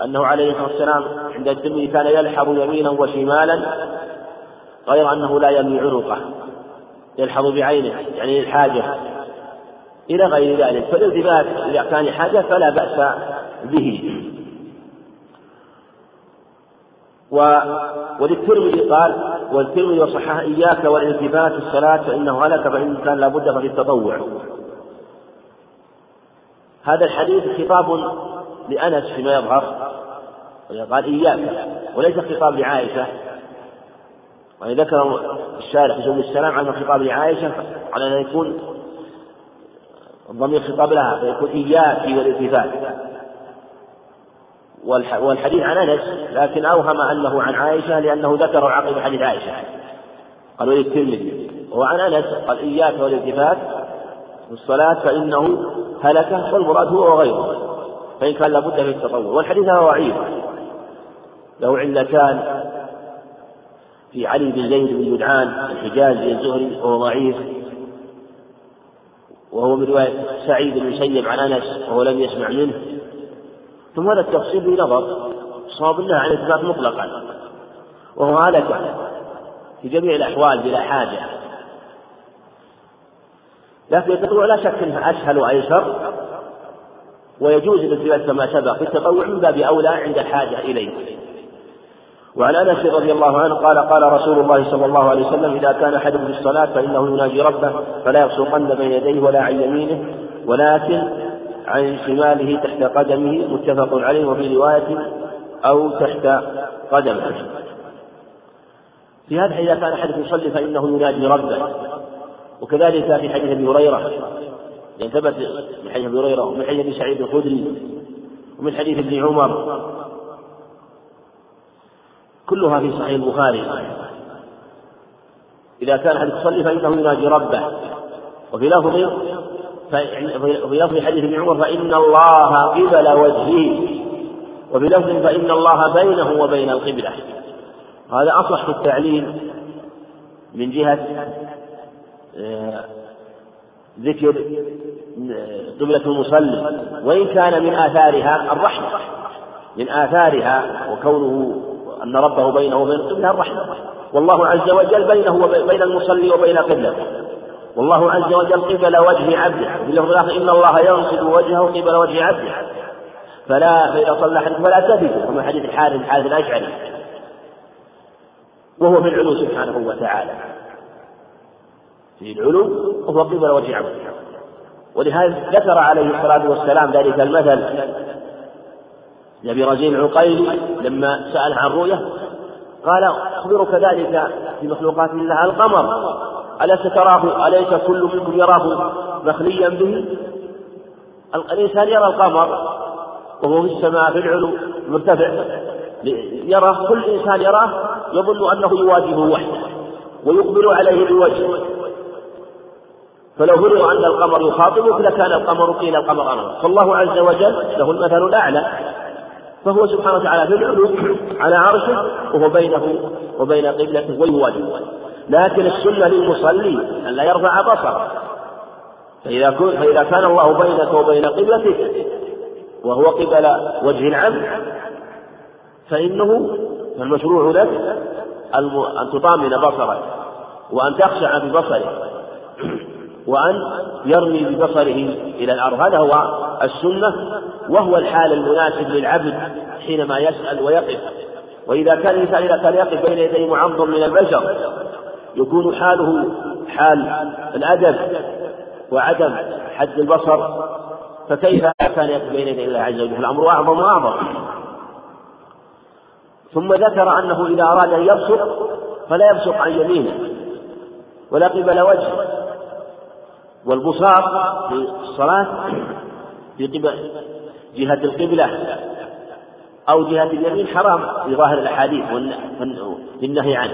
أنه عليه الصلاة والسلام عند الترمذي كان يلحظ يمينا وشمالا غير أنه لا يمي عنقه. يلحظ بعينه يعني الحاجة إلى غير ذلك. فالالتفات إذا كان حاجة فلا بأس به. و وللترمذي قال والترمذي وصححه إياك والالتفات في الصلاة فإنه هلك فإن كان لابد ففي التطوع. هذا الحديث خطاب لأنس فيما يظهر قال إياك وليس خطاب لعائشة. وإن ذكر الشارح في سبيل السلام عن خطاب لعائشة على أن يكون الضمير خطاب لها فيكون إياك والالتفات. والحديث عن أنس لكن أوهم أنه عن عائشة لأنه ذكره عقب حديث عائشة. قال ولي الترمذي وهو عن أنس قال إياك والالتفات. الصلاة فإنه هلك والمراد هو وغيره فإن كان لابد من التطور والحديث هذا ضعيف. له علتان في علي بن زيد بن جدعان الحجازي الزهري وهو ضعيف. وهو من رواية سعيد بن المسيب عن أنس وهو لم يسمع منه. ثم هذا التفصيل به نظر صواب الله عن الإثبات مطلقا. وهو هلك في جميع الأحوال بلا حاجة. لكن التطوع لا شك أنه أسهل وأيسر ويجوز الاثبات كما سبق في التطوع من باب أولى عند الحاجة إليه. وعن أنس رضي الله عنه قال قال رسول الله صلى الله عليه وسلم إذا كان أحدكم في الصلاة فإنه يناجي ربه فلا يبصقن بين يديه ولا عن يمينه ولكن عن شماله تحت قدمه متفق عليه وفي رواية أو تحت قدمه. في هذا إذا كان أحدكم يصلي فإنه يناجي ربه. وكذلك في حديث أبي هريرة يعني ثبت من حديث أبي هريرة ومن حديث أبي سعيد الخدري ومن حديث ابن عمر كلها في صحيح البخاري. إذا كان أحد يصلي فإنه يناجي ربه. وفي لفظ في لفظ حديث ابن عمر فإن الله قبل وجهه. وفي لفظ فإن الله بينه وبين القبلة. هذا أصح في التعليم من جهة ذكر آه، قبلة المصلي وإن كان من آثارها الرحمة من آثارها وكونه أن ربه بينه وبين القبلة الرحمة. والله عز وجل بينه وبين المصلي وبين قبلته والله عز وجل قبل وجه عبده. في اللفظ الآخر إن الله ينصب وجهه قبل وجه عبده. فلا فإذا صلى أحدكم فلا تثبت كما حديث الحارث الحارث الأشعري. وهو في العلو سبحانه وتعالى. في العلو وهو قبل وجه عبده ولهذا ذكر عليه الصلاة والسلام ذلك المثل. لأبي رزين العقيلي لما سأل عن رؤية قال أخبرك ذلك في مخلوقات الله القمر. أليس تراه؟ أليس كل منكم يراه مخليا به؟ الإنسان يرى القمر وهو في السماء في العلو مرتفع يراه كل إنسان يراه يظن أنه يواجهه وحده ويقبل عليه بوجه فلو فرض أن القمر يخاطبك لكان القمر قيل القمر أمامك فالله عز وجل له المثل الأعلى. فهو سبحانه وتعالى في العلو على عرشه وهو بينه وبين قبلته ويواجهه لكن السنة للمصلي أن لا يرفع بصره. فإذا, فإذا كان الله بينك وبين قبلتك وهو قبل وجه العبد فإنه المشروع لك أن تطامن بصرك وأن تخشع ببصرك وأن يرمي ببصره إلى الأرض. هذا هو السنة وهو الحال المناسب للعبد حينما يسأل ويقف. وإذا كان الإنسان إذا كان يقف بين يدي معظم من البشر يكون حاله حال الأدب وعدم حد البصر. فكيف كان يقف بين يدي الله عز وجل؟ الأمر أعظم وأعظم. ثم ذكر أنه إذا أراد أن يبصق فلا يبصق عن يمينه ولا قبل وجهه. والبصاق في الصلاة في جهة القبلة أو جهة اليمين حرام في ظاهر الأحاديث والنهي عنه.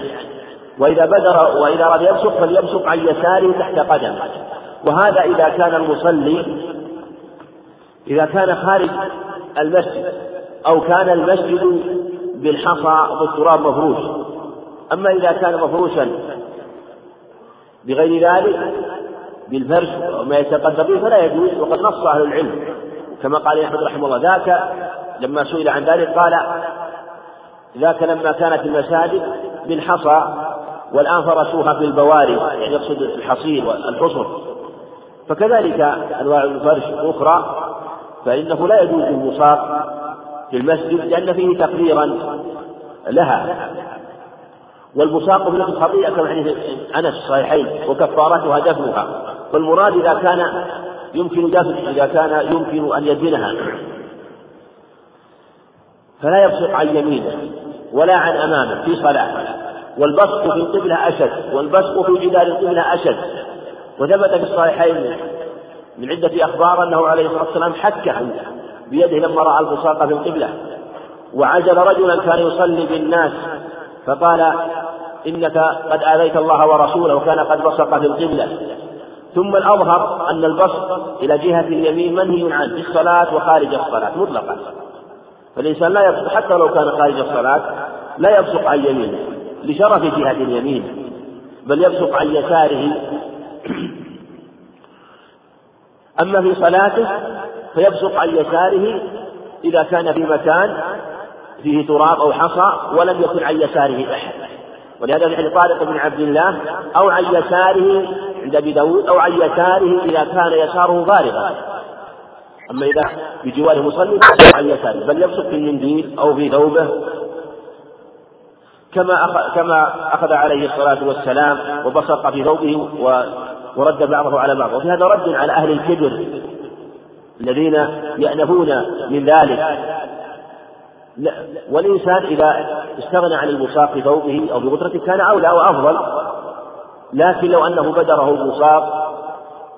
وإذا بدر وإذا أراد يبصق فليبصق عن يساره تحت قدمه وهذا إذا كان المصلي إذا كان خارج المسجد أو كان المسجد بالحصى بالتراب مفروش. أما إذا كان مفروشا بغير ذلك بالفرش وما يتقدم به فلا يجوز وقد نص أهل العلم. كما قال أحمد رحمه الله ذاك لما سئل عن ذلك قال ذاك لما كانت المساجد بالحصى والآن فرشوها بالبواري يعني يقصد الحصير والحصر. فكذلك أنواع الفرش أخرى فإنه لا يجوز البصاق في المسجد لأن فيه تقريرا لها. والبصاق في نفس الخطيئة كما حديث أنس الصحيحين وكفارتها دفنها. فالمراد إذا كان يمكن دفن إذا كان يمكن أن يدفنها. فلا يبصق عن يمينه ولا عن أمامه في صلاة. والبصق في القبلة أشد والبصق في جدار القبلة أشد. وثبت في الصحيحين من عدة أخبار أنه عليه الصلاة والسلام حكه بيده لما رأى البصاق في القبلة. وعجل رجلا كان يصلي بالناس فقال إنك قد آذيت الله ورسوله وكان قد بصق في القبلة. ثم الأظهر أن البصق إلى جهة اليمين منهي عنه في الصلاة وخارج الصلاة مطلقا. فالإنسان لا يبصق حتى لو كان خارج الصلاة لا يبصق عن يمينه لشرف جهة اليمين بل يبصق عن يساره. أما في صلاته فيبصق عن يساره إذا كان في مكان فيه تراب أو حصى ولم يكن عن يساره أحد. ولهذا في طارق بن عبد الله أو عن يساره عند أبي داود أو عن يساره إذا كان يساره فارغا أما إذا بجواره مصلي عن يساره بل يبصق في المنديل أو في ثوبه. كما أخذ كما أخذ عليه الصلاة والسلام وبصق في ثوبه ورد بعضه على بعض. وفي هذا رد على أهل الكبر الذين يأنفون من ذلك. والإنسان إذا استغنى عن البصاق في ثوبه أو بقدرته كان أولى وأفضل لكن لو أنه بدره البصاق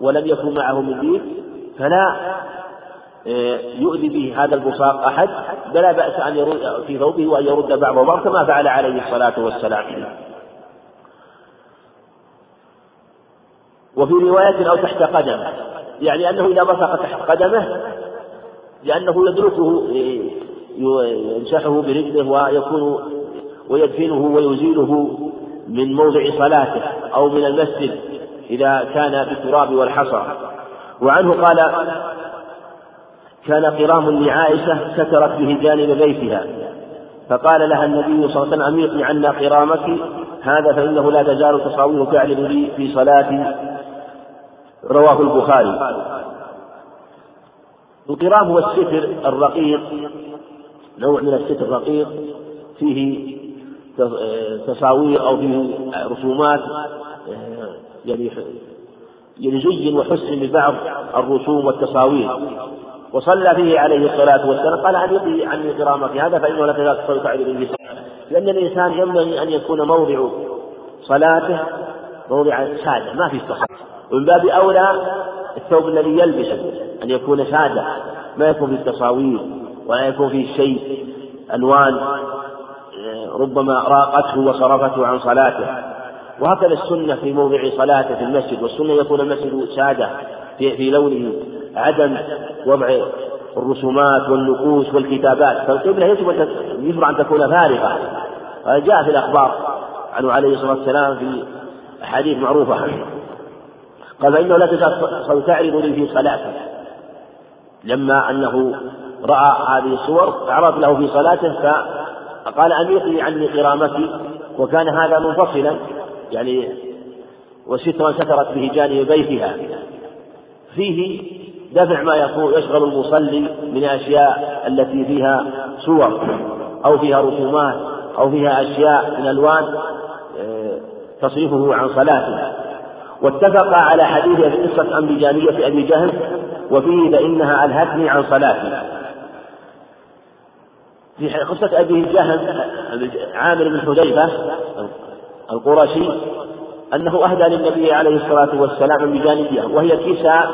ولم يكن معه منديل فلا آه، يؤذي به هذا البصاق أحد. فلا بأس أن يرد في ثوبه وأن يرد بعضه بعض كما فعل عليه الصلاة والسلام. وفي رواية أو تحت قدمه يعني أنه إذا بصق تحت قدمه لأنه يدركه يمسحه برجله ويكون ويدفنه ويزيله من موضع صلاته أو من المسجد إذا كان بالتراب والحصى. وعنه قال كان قرام لعائشة سترت به جانب بيتها فقال لها النبي صلى الله عليه وسلم أميطي عنا قرامك هذا فإنه لا تزال تصاويه تعلم لي في صلاتي رواه البخاري. القرام هو الستر الرقيق نوع من الستر الرقيق فيه تصاوير أو فيه رسومات يعني يعني زين وحسن ببعض الرسوم والتصاوير وصلى فيه عليه الصلاة والسلام قال عن يقي عني كرامك هذا فإنه لا تزال تعرف به لأن الإنسان ينبغي أن يكون موضع صلاته موضع سادة ما في صحة. ومن باب أولى الثوب الذي يلبسه أن يكون سادة ما يكون فيه تصاوير ولا يكون فيه شيء ألوان ربما راقته وصرفته عن صلاته. وهكذا السنة في موضع صلاته في المسجد والسنة يكون المسجد سادة في, في لونه عدم وضع الرسومات والنقوش والكتابات. فالقبلة يجب يجب أن تكون فارغة. جاء في الأخبار عنه عليه الصلاة والسلام في أحاديث معروفة قال فإنه لا تزال تعرض لي في صلاته. لما أنه رأى هذه الصور عرض له في صلاته فقال أميطي عني قرامتي وكان هذا منفصلا يعني وسترا سترت به جانب بيتها. فيه دفع ما يشغل المصلي من الأشياء التي فيها صور أو فيها رسومات أو فيها أشياء من ألوان آه، تصرفه عن صلاته. واتفق على حديث قصة أنبجانية أبي جهل وفيه فإنها ألهتني عن صلاتي في قصة أبي جهل عامر بن حذيفة القرشي أنه أهدى للنبي عليه الصلاة والسلام بجانبية وهي كساء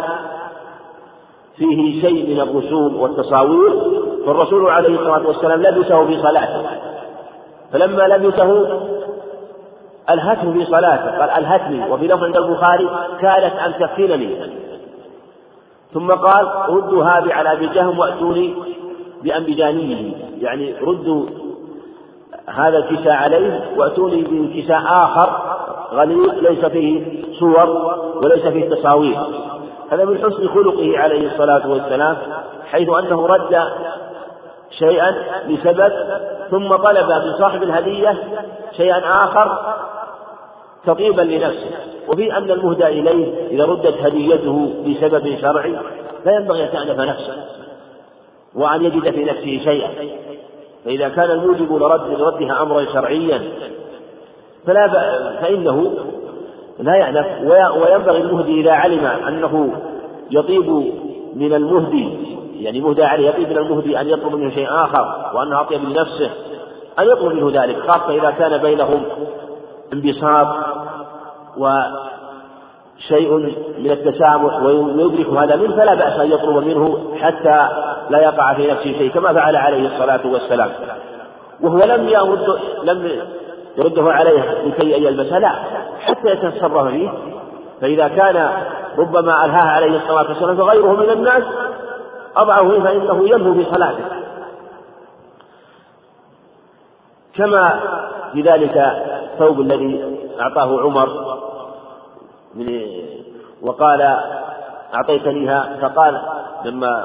فيه شيء من الرسوم والتصاوير فالرسول عليه الصلاة والسلام لبسه في صلاته. فلما لبسه ألهته في صلاته قال ألهتني وفي لفظ عند البخاري كادت أن تفتنني. ثم قال ردوا هذه على أبي جهم وأتوني بأنبجانيه يعني ردوا هذا الكساء عليه وأتوني بكساء آخر غليظ ليس فيه صور وليس فيه تصاوير. هذا من حسن خلقه عليه الصلاة والسلام حيث أنه رد شيئا لسبب ثم طلب من صاحب الهدية شيئا آخر تطيبا لنفسه. وفي أن المهدى إليه إذا ردت هديته بسبب شرعي لا ينبغي أن تأنف نفسه وأن يجد في نفسه شيئا. فإذا كان الموجب لرد لردها أمرا شرعيا فلا فإنه لا يعنف وينبغي المهدي إذا علم أنه يطيب من المهدي يعني مهدى عليه يطيب من المهدي أن يطلب منه شيء آخر وأنه أطيب لنفسه أن يطلب منه ذلك خاصة إذا كان بينهم انبساط وشيء من التسامح ويدرك هذا منه فلا بأس أن يطلب منه حتى لا يقع في نفسه شيء كما فعل عليه الصلاة والسلام. وهو لم يرد لم يرده عليه لكي يلبس لا. حتى يتصرف فيه فإذا كان ربما ألهاه عليه الصلاة والسلام فغيره من الناس أضعه فإنه ينهو في صلاته. كما في ذلك الثوب الذي أعطاه عمر من وقال أعطيتنيها فقال لما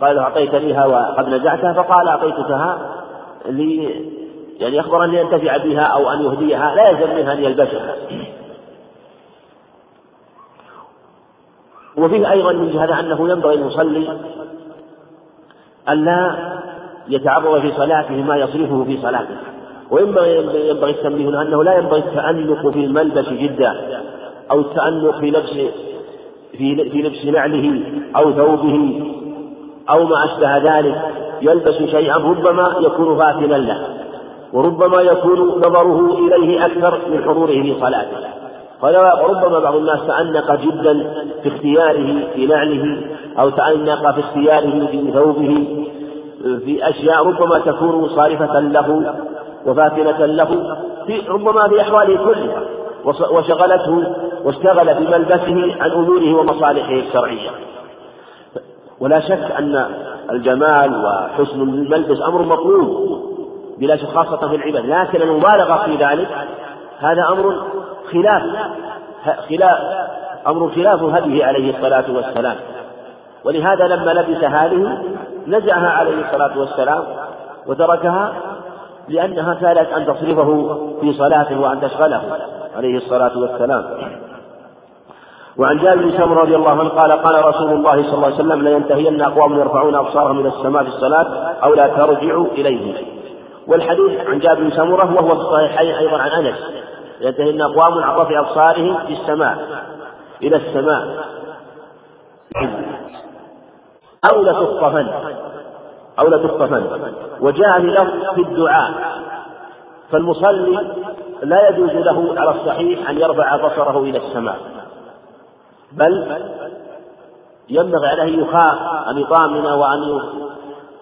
قال أعطيتنيها وقد نزعتها فقال أعطيتكها لي يعني أخبر أن ينتفع بها أو أن يهديها لا يلزم منها أن يلبسها. وفيه أيضا من هذا أنه ينبغي المصلي ألا يتعرض في صلاته ما يصرفه في صلاته. وينبغي ينبغي التنبيه أنه لا ينبغي التأنق في الملبس جدا أو التأنق في لبس في في لبس نعله أو ثوبه أو ما أشبه ذلك يلبس شيئا ربما يكون فاتنا له وربما يكون نظره إليه أكثر من حضوره في صلاته. وربما بعض الناس تأنق جدا في اختياره في نعله أو تأنق في اختياره في ثوبه في أشياء ربما تكون صارفة له وفاتنة له في ربما في أحواله كلها وشغلته واشتغل بملبسه عن أموره ومصالحه الشرعية. ولا شك أن الجمال وحسن الملبس أمر مطلوب بلا شك خاصة في العباد. لكن المبالغة في ذلك هذا أمر خلاف. خلاف أمر خلاف هديه عليه الصلاة والسلام. ولهذا لما لبس هذه نزعها عليه الصلاة والسلام وتركها لأنها كانت أن تصرفه في صلاته وأن تشغله عليه الصلاة والسلام. وعن جابر بن سمر رضي الله عنه قال قال رسول الله صلى الله عليه وسلم لينتهين أقوام يرفعون أبصارهم إلى السماء في الصلاة أو لا ترجعوا إليه والحديث عن جابر بن سمرة وهو في الصحيحين أيضا عن أنس ينتهين أقوام عن رفع أبصارهم في السماء إلى السماء. أو لتخطفن أو لتخطفن وجاء له في الدعاء فالمصلي لا يجوز له على الصحيح أن يرفع بصره إلى السماء. بل ينبغي عليه أن يخاف أن يطامن وأن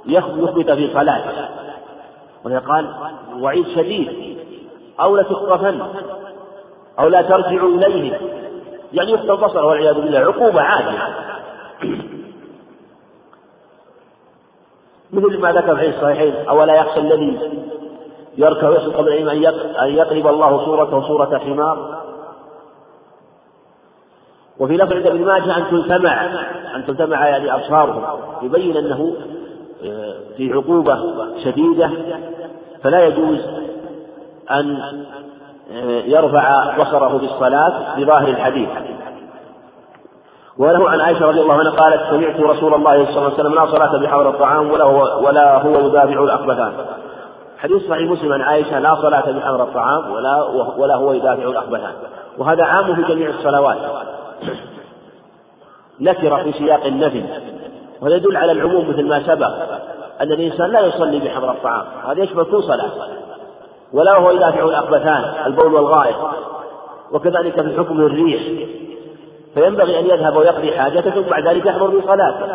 يثبت في صلاته. ويقال وعيد شديد أو لتخطفن أو لا ترجعوا إليه. يعني يخطف بصره والعياذ بالله عقوبة عادية. [clears throat] مثل ما ذكر في الصحيحين أولا يخشى الذي يركب يسجد قبل أن يقلب الله صورته صورة حمار؟ وفي لفظ ابن ماجه أن تلتمع أن تلتمع يعني أبصارهم يبين أنه آه، في عقوبة شديدة فلا يجوز أن آه، يرفع بصره بالصلاة بظاهر الحديث. وله عن عائشة رضي الله عنها قالت سمعت رسول الله صلى الله عليه وسلم لا صلاة بحضر الطعام ولا هو ولا هو يدافع الأخبثان حديث صحيح مسلم عن عائشة لا صلاة بحضر الطعام ولا ولا هو يدافع الأخبثان وهذا عام في جميع الصلوات. نكر في سياق النفي. وهذا يدل على العموم مثل ما سبق أن الإنسان لا يصلي بحضر الطعام هذا يشمل كل صلاة. ولا هو يدافع الأخبثان البول والغائط وكذلك في حكم الريح. فينبغي أن يذهب ويقضي حاجته ثم بعد ذلك يحضر بصلاته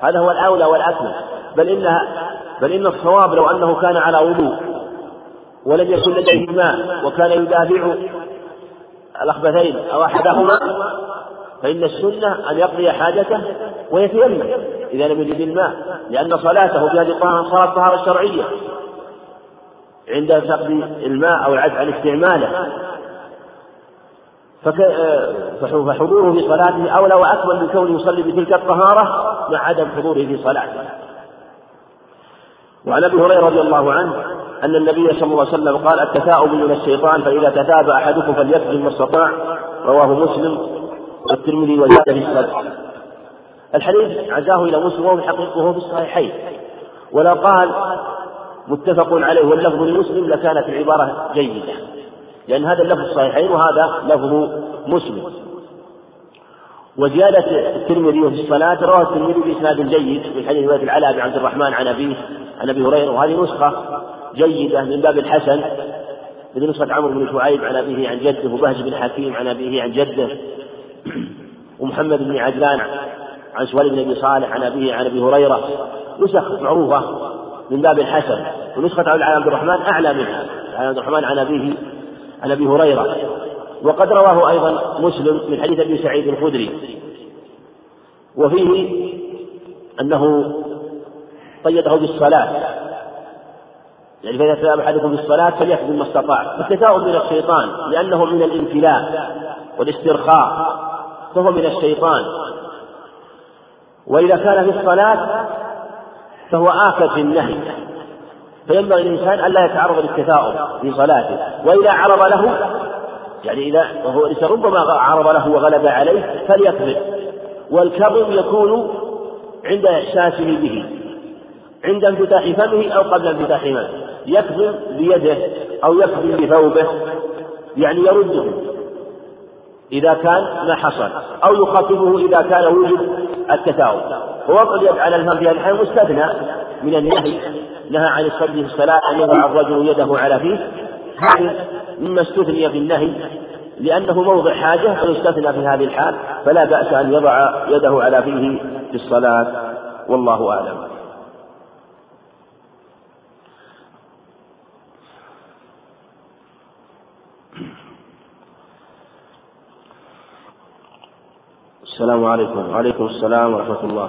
هذا هو الأولى والأكمل. بل إنها بل إن الصواب لو أنه كان على وضوء ولم يكن لديه ماء وكان يدافع الأخبثين أو أحدهما فإن السنة أن يقضي حاجته ويتيمم إذا لم يجد الماء لأن صلاته في هذه الطهارة صلاة طهارة شرعية عند فقد الماء أو العجز عن استعماله. فحضوره في صلاته أولى وأكمل من كونه يصلي بتلك الطهارة مع عدم حضوره في صلاته. وعن أبي هريرة رضي الله عنه أن النبي صلى الله عليه وسلم قال التثاؤب من الشيطان فإذا تثاب أحدكم فليكذب ما استطاع. رواه مسلم والترمذي وزاد في الصدق الحديث عزاه إلى مسلم وهو حقيقته في الصحيحين. ولو قال متفق عليه واللفظ لمسلم لكانت العبارة جيدة. لأن هذا اللفظ الصحيحين وهذا لفظ مسلم. وزيادة الترمذي في الصلاة رواه الترمذي بإسناد جيد من حديث رواية العلاء بن عبد الرحمن عن أبيه عن أبي هريرة وهذه نسخة جيدة من باب الحسن من نسخة عمرو بن شعيب عن أبيه عن جده وبهز بن حكيم عن أبيه عن جده [clears throat] ومحمد بن عدلان عن سويد بن أبي صالح عن أبيه عن أبي هريرة. نسخ معروفة من باب الحسن ونسخة عبد الرحمن أعلى منها عبد الرحمن عن أبيه عن أبي هريرة. وقد رواه أيضا مسلم من حديث أبي سعيد الخدري. وفيه أنه قيده بالصلاة. يعني فإذا تاب أحدكم بالصلاة فليحفظ ما استطاع. التثاؤب من الشيطان لأنه من الامتلاء والاسترخاء فهو من الشيطان. وإذا كان في الصلاة فهو آكد في النهي. فينبغي الإنسان ألا يتعرض للتثاؤب في صلاته. وإذا عرض له يعني إذا وهو ربما عرض له وغلب عليه فليكذب والكظم يكون عند إحساسه به. عند انفتاح فمه أو قبل انفتاح فمه يكذب بيده أو يكذب بثوبه يعني يرده. إذا كان ما حصل. أو يخاطبه إذا كان وجد التثاؤب. ووضع اليد على الفم في هذه الحال مستثنى من النهي نهى عن الصلاه في الصلاة أن يضع الرجل يده على فيه. هذا مما استثني في النهي لأنه موضع حاجة. فيستثنى في هذه الحال فلا بأس أن يضع يده على فيه في الصلاة. والله أعلم. السلام عليكم. وعليكم السلام ورحمة الله.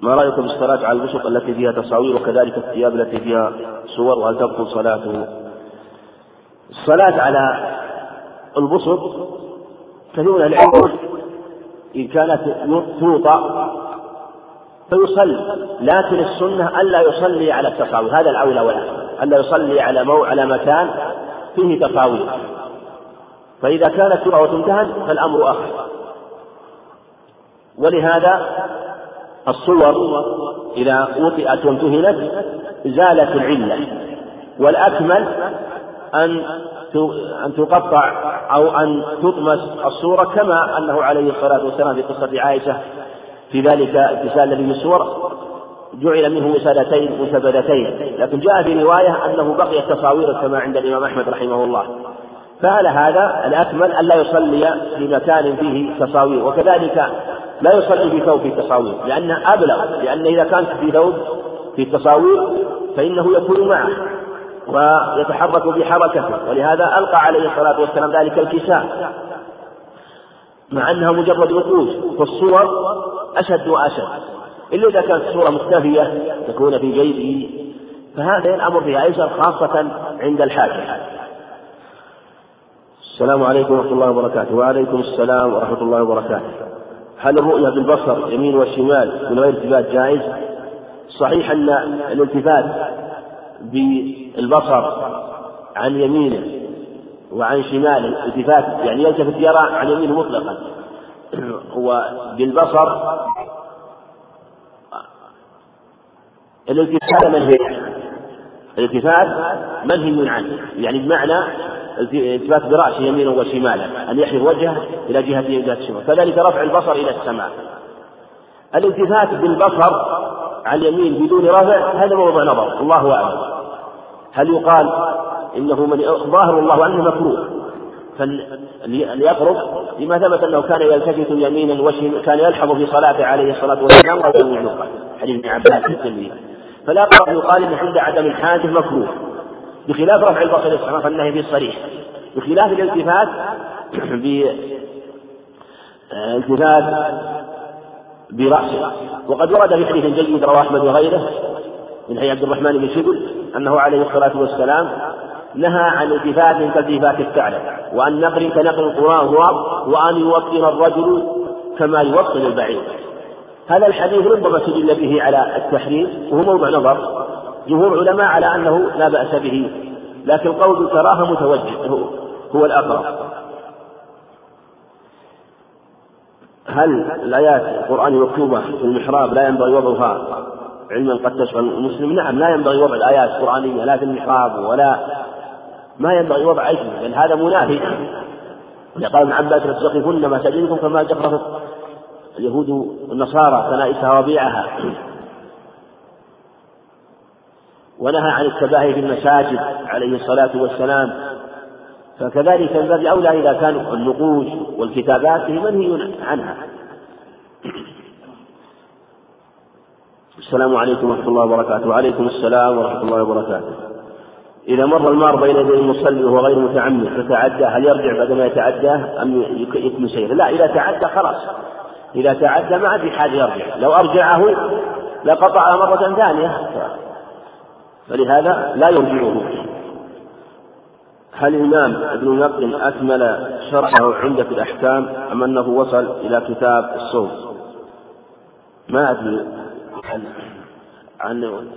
ما رأيكم بالصلاة على البسط التي فيها تصاوير وكذلك الثياب التي فيها صور وهل تبطل صلاته؟ الصلاة على البسط كثير من العلم إن كانت توطى فيصلي لكن السنة ألا يصلي على التصاوير. هذا الأولى والأحسن ألا يصلي على مو على مكان فيه تصاوير فإذا كانت ترى وتمتهن فالأمر أخر. ولهذا الصور إذا وطئت وامتهنت زالت العلة والأكمل أن أن تقطع أو أن تطمس الصورة كما أنه عليه الصلاة والسلام في قصة عائشة في ذلك اتصال الذي الصور جعل منه وسادتين مسبدتين لكن جاء في رواية أنه بقي التصاوير كما عند الإمام أحمد رحمه الله. فعلى هذا الأكمل ألا يصلي في مكان فيه تصاوير وكذلك لا يصلي في ثوب في تصاوير لأنه أبلغ لأن إذا كانت في ثوب في التصاوير فإنه يكون معه ويتحرك بحركته ولهذا ألقى عليه الصلاة والسلام ذلك الكساء. مع أنها مجرد وقوش فالصور أشد وأشد. إلا إذا كانت الصورة مختفية تكون في جيبه فهذا الأمر فيها أيسر خاصة عند الحاجة السلام عليكم ورحمة الله وبركاته. وعليكم السلام ورحمة الله وبركاته. هل الرؤية بالبصر يمين وشمال من غير التفات جائز؟ صحيح أن الالتفات بالبصر عن يمينه وعن شماله التفات يعني يلتفت يرى عن يمينه مطلقا وبالبصر الالتفات منهي الالتفات منهي عنه يعني بمعنى التفات برأسه يمينا وشمالا أن يحرف وجهه إلى جهة جهة الشمال كذلك رفع البصر إلى السماء. الالتفات بالبصر على اليمين بدون رفع هذا موضوع نظر الله أعلم. هل يقال إنه من ظاهر الله أنه مكروه؟ فليقرب لما ثبت أنه كان يلتفت يمينا وشمالا كان يلحظ في صلاته عليه الصلاة والسلام يعنقه حديث ابن عباس في التنبيه فلا يقال إن عند عدم الحاجة مكروه. بخلاف رفع البصر السماء فالنهي فيه صريح بخلاف الالتفات [coughs] بالتفات برأسه. وقد ورد في حديث جيد رواه أحمد وغيره من حديث عبد الرحمن بن شبل أنه عليه الصلاة والسلام نهى عن التفات كالتفات الثعلب وأن نقل كنقل القرآن وأن يوطن الرجل كما يوطن البعير. هذا الحديث ربما استدل به على التحريم وهو موضع نظر. جمهور العلماء على أنه لا بأس به لكن قول الكراهة متوجه هو, هو الأقرب. هل الآيات القرآن المكتوبة في المحراب لا ينبغي وضعها علما قد تشغل المسلم؟ نعم لا ينبغي وضع الآيات القرآنية لا في المحراب ولا ما ينبغي وضع أي لأن هذا منافي. قال ابن عباس لا مساجدكم كما جفرت اليهود والنصارى كنائسها وبيعها. ونهى عن التباهي في المساجد عليه الصلاة والسلام. فكذلك من باب أولى إذا كان النقوش والكتابات هي منهي عنها. السلام عليكم ورحمة الله وبركاته. وعليكم السلام ورحمة الله وبركاته. إذا مر المار بين يدي المصلي وهو غير متعمد فتعدى هل يرجع بعد ما يتعداه أم يكمل سيره؟ لا إذا تعدى خلاص. إذا تعدى ما في حاجة يرجع. لو أرجعه لقطع مرة ثانية. فلهذا لا يرجعه. هل الإمام ابن المقدم أكمل شرحه عندة الأحكام أم أنه وصل إلى كتاب الصوم؟ ما أدري. عن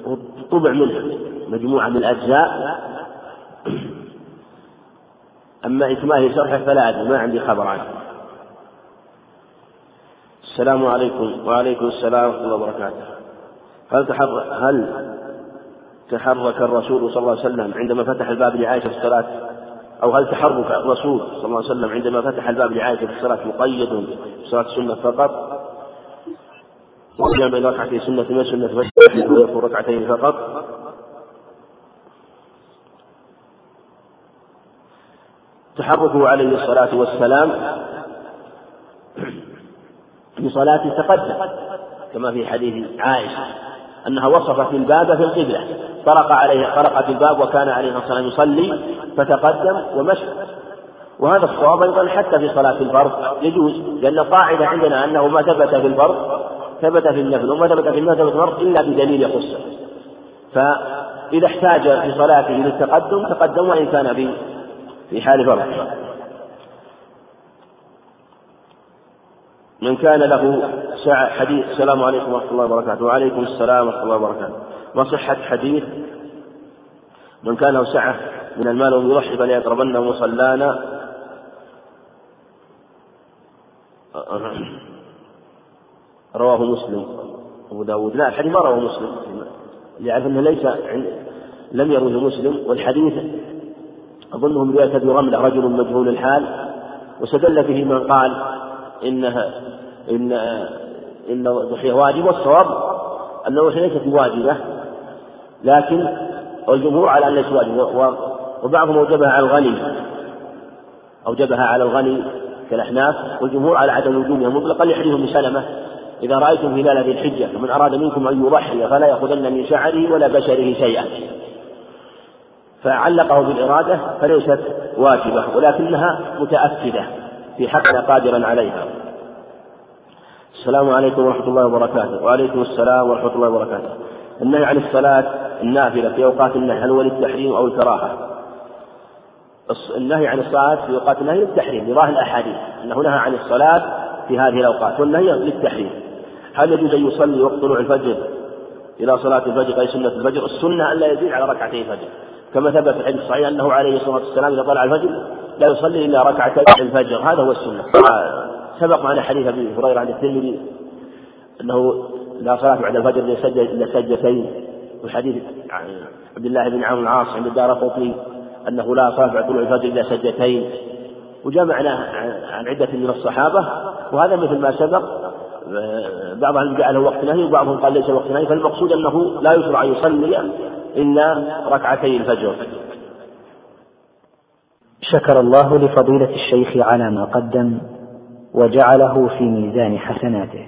طبع منه مجموعة من الأجزاء. أما إكمال شرحه فلا أدري ما عندي خبر عنه. السلام عليكم وعليكم السلام ورحمة الله وبركاته. هل تحرك هل تحرك الرسول صلى الله عليه وسلم عندما فتح الباب لعائشة في الصلاة؟ أو هل تحرك الرسول صلى الله عليه وسلم عندما فتح الباب لعائشة في الصلاة مقيد بصلاة السنة فقط؟ وقيام بين ركعتي سنة من سنة فجر ويكون ركعتين فقط؟ تحركه عليه الصلاة والسلام في صلاة تقدم كما في حديث عائشة أنها وصفت الباب في القبلة. طرق عليه طرقت الباب وكان عليه الصلاة والسلام يصلي فتقدم ومشى. وهذا الصواب أيضا حتى في صلاة الفرض يجوز لأن القاعدة عندنا أنه ما ثبت في الفرض ثبت في النفل وما ثبت في النفل الفرض إلا بدليل يخصه. فإذا احتاج في صلاته للتقدم تقدم وإن كان في في حال فرض. من كان له ساعة حديث السلام عليكم ورحمة الله وبركاته. وعليكم السلام ورحمة الله وبركاته. وصحة حديث من كان له سعة من المال ويضحي فليقربن مصلانا. رواه مسلم. أبو داود. لا الحديث ما رواه مسلم. يعرف أنه ليس لم يروه مسلم. والحديث أظنه من رواية أبي رملة رجل مجهول الحال. واستدل به من قال إنها إن إن الضحية واجب والصواب أن الضحية ليست واجبة لكن الجمهور على أن ليست واجبة وبعضهم أوجبها على الغني. أوجبها على الغني كالأحناف. والجمهور على عدم وجوبها. مطلقا لحديث ابن سلمة. إذا رأيتم هلال ذي الحجة فمن أراد منكم أن يضحي فلا يأخذن من شعره ولا بشره شيئا. فعلقه بالإرادة فليست واجبة ولكنها متأكدة في حقنا قادرا عليها. السلام عليكم ورحمة الله وبركاته. وعليكم السلام ورحمة الله وبركاته. النهي عن الصلاة النافلة في أوقات النهي هل هو للتحريم أو الكراهة؟ النهي عن الصلاة في أوقات النهي للتحريم لظاهر الأحاديث أنه نهى عن الصلاة في هذه الأوقات والنهي للتحريم. هل يجوز أن يصلي وقت طلوع الفجر؟ إلى صلاة الفجر أي سنة الفجر؟ السنة ألا يزيد على ركعتي الفجر. كما ثبت في الحديث الصحيح أنه عليه الصلاة والسلام إذا طلع الفجر لا يصلي إلا ركعتي الفجر هذا هو السنة. سبق معنا حديث أبي هريرة عن الترمذي أنه لا صلاة بعد الفجر إلا سجدتين. وحديث عبد الله بن عمرو العاص عند الدار قطني أنه لا صلاة بعد طلوع الفجر إلا سجدتين. وجمعنا عن عدة من الصحابة وهذا مثل ما سبق بعضهم جعله وقت نهي وبعضهم قال ليس وقت نهي فالمقصود أنه لا يشرع أن يصلي إلا ركعتي الفجر. شكر الله لفضيلة الشيخ على ما قدم وجعله في ميزان حسناته.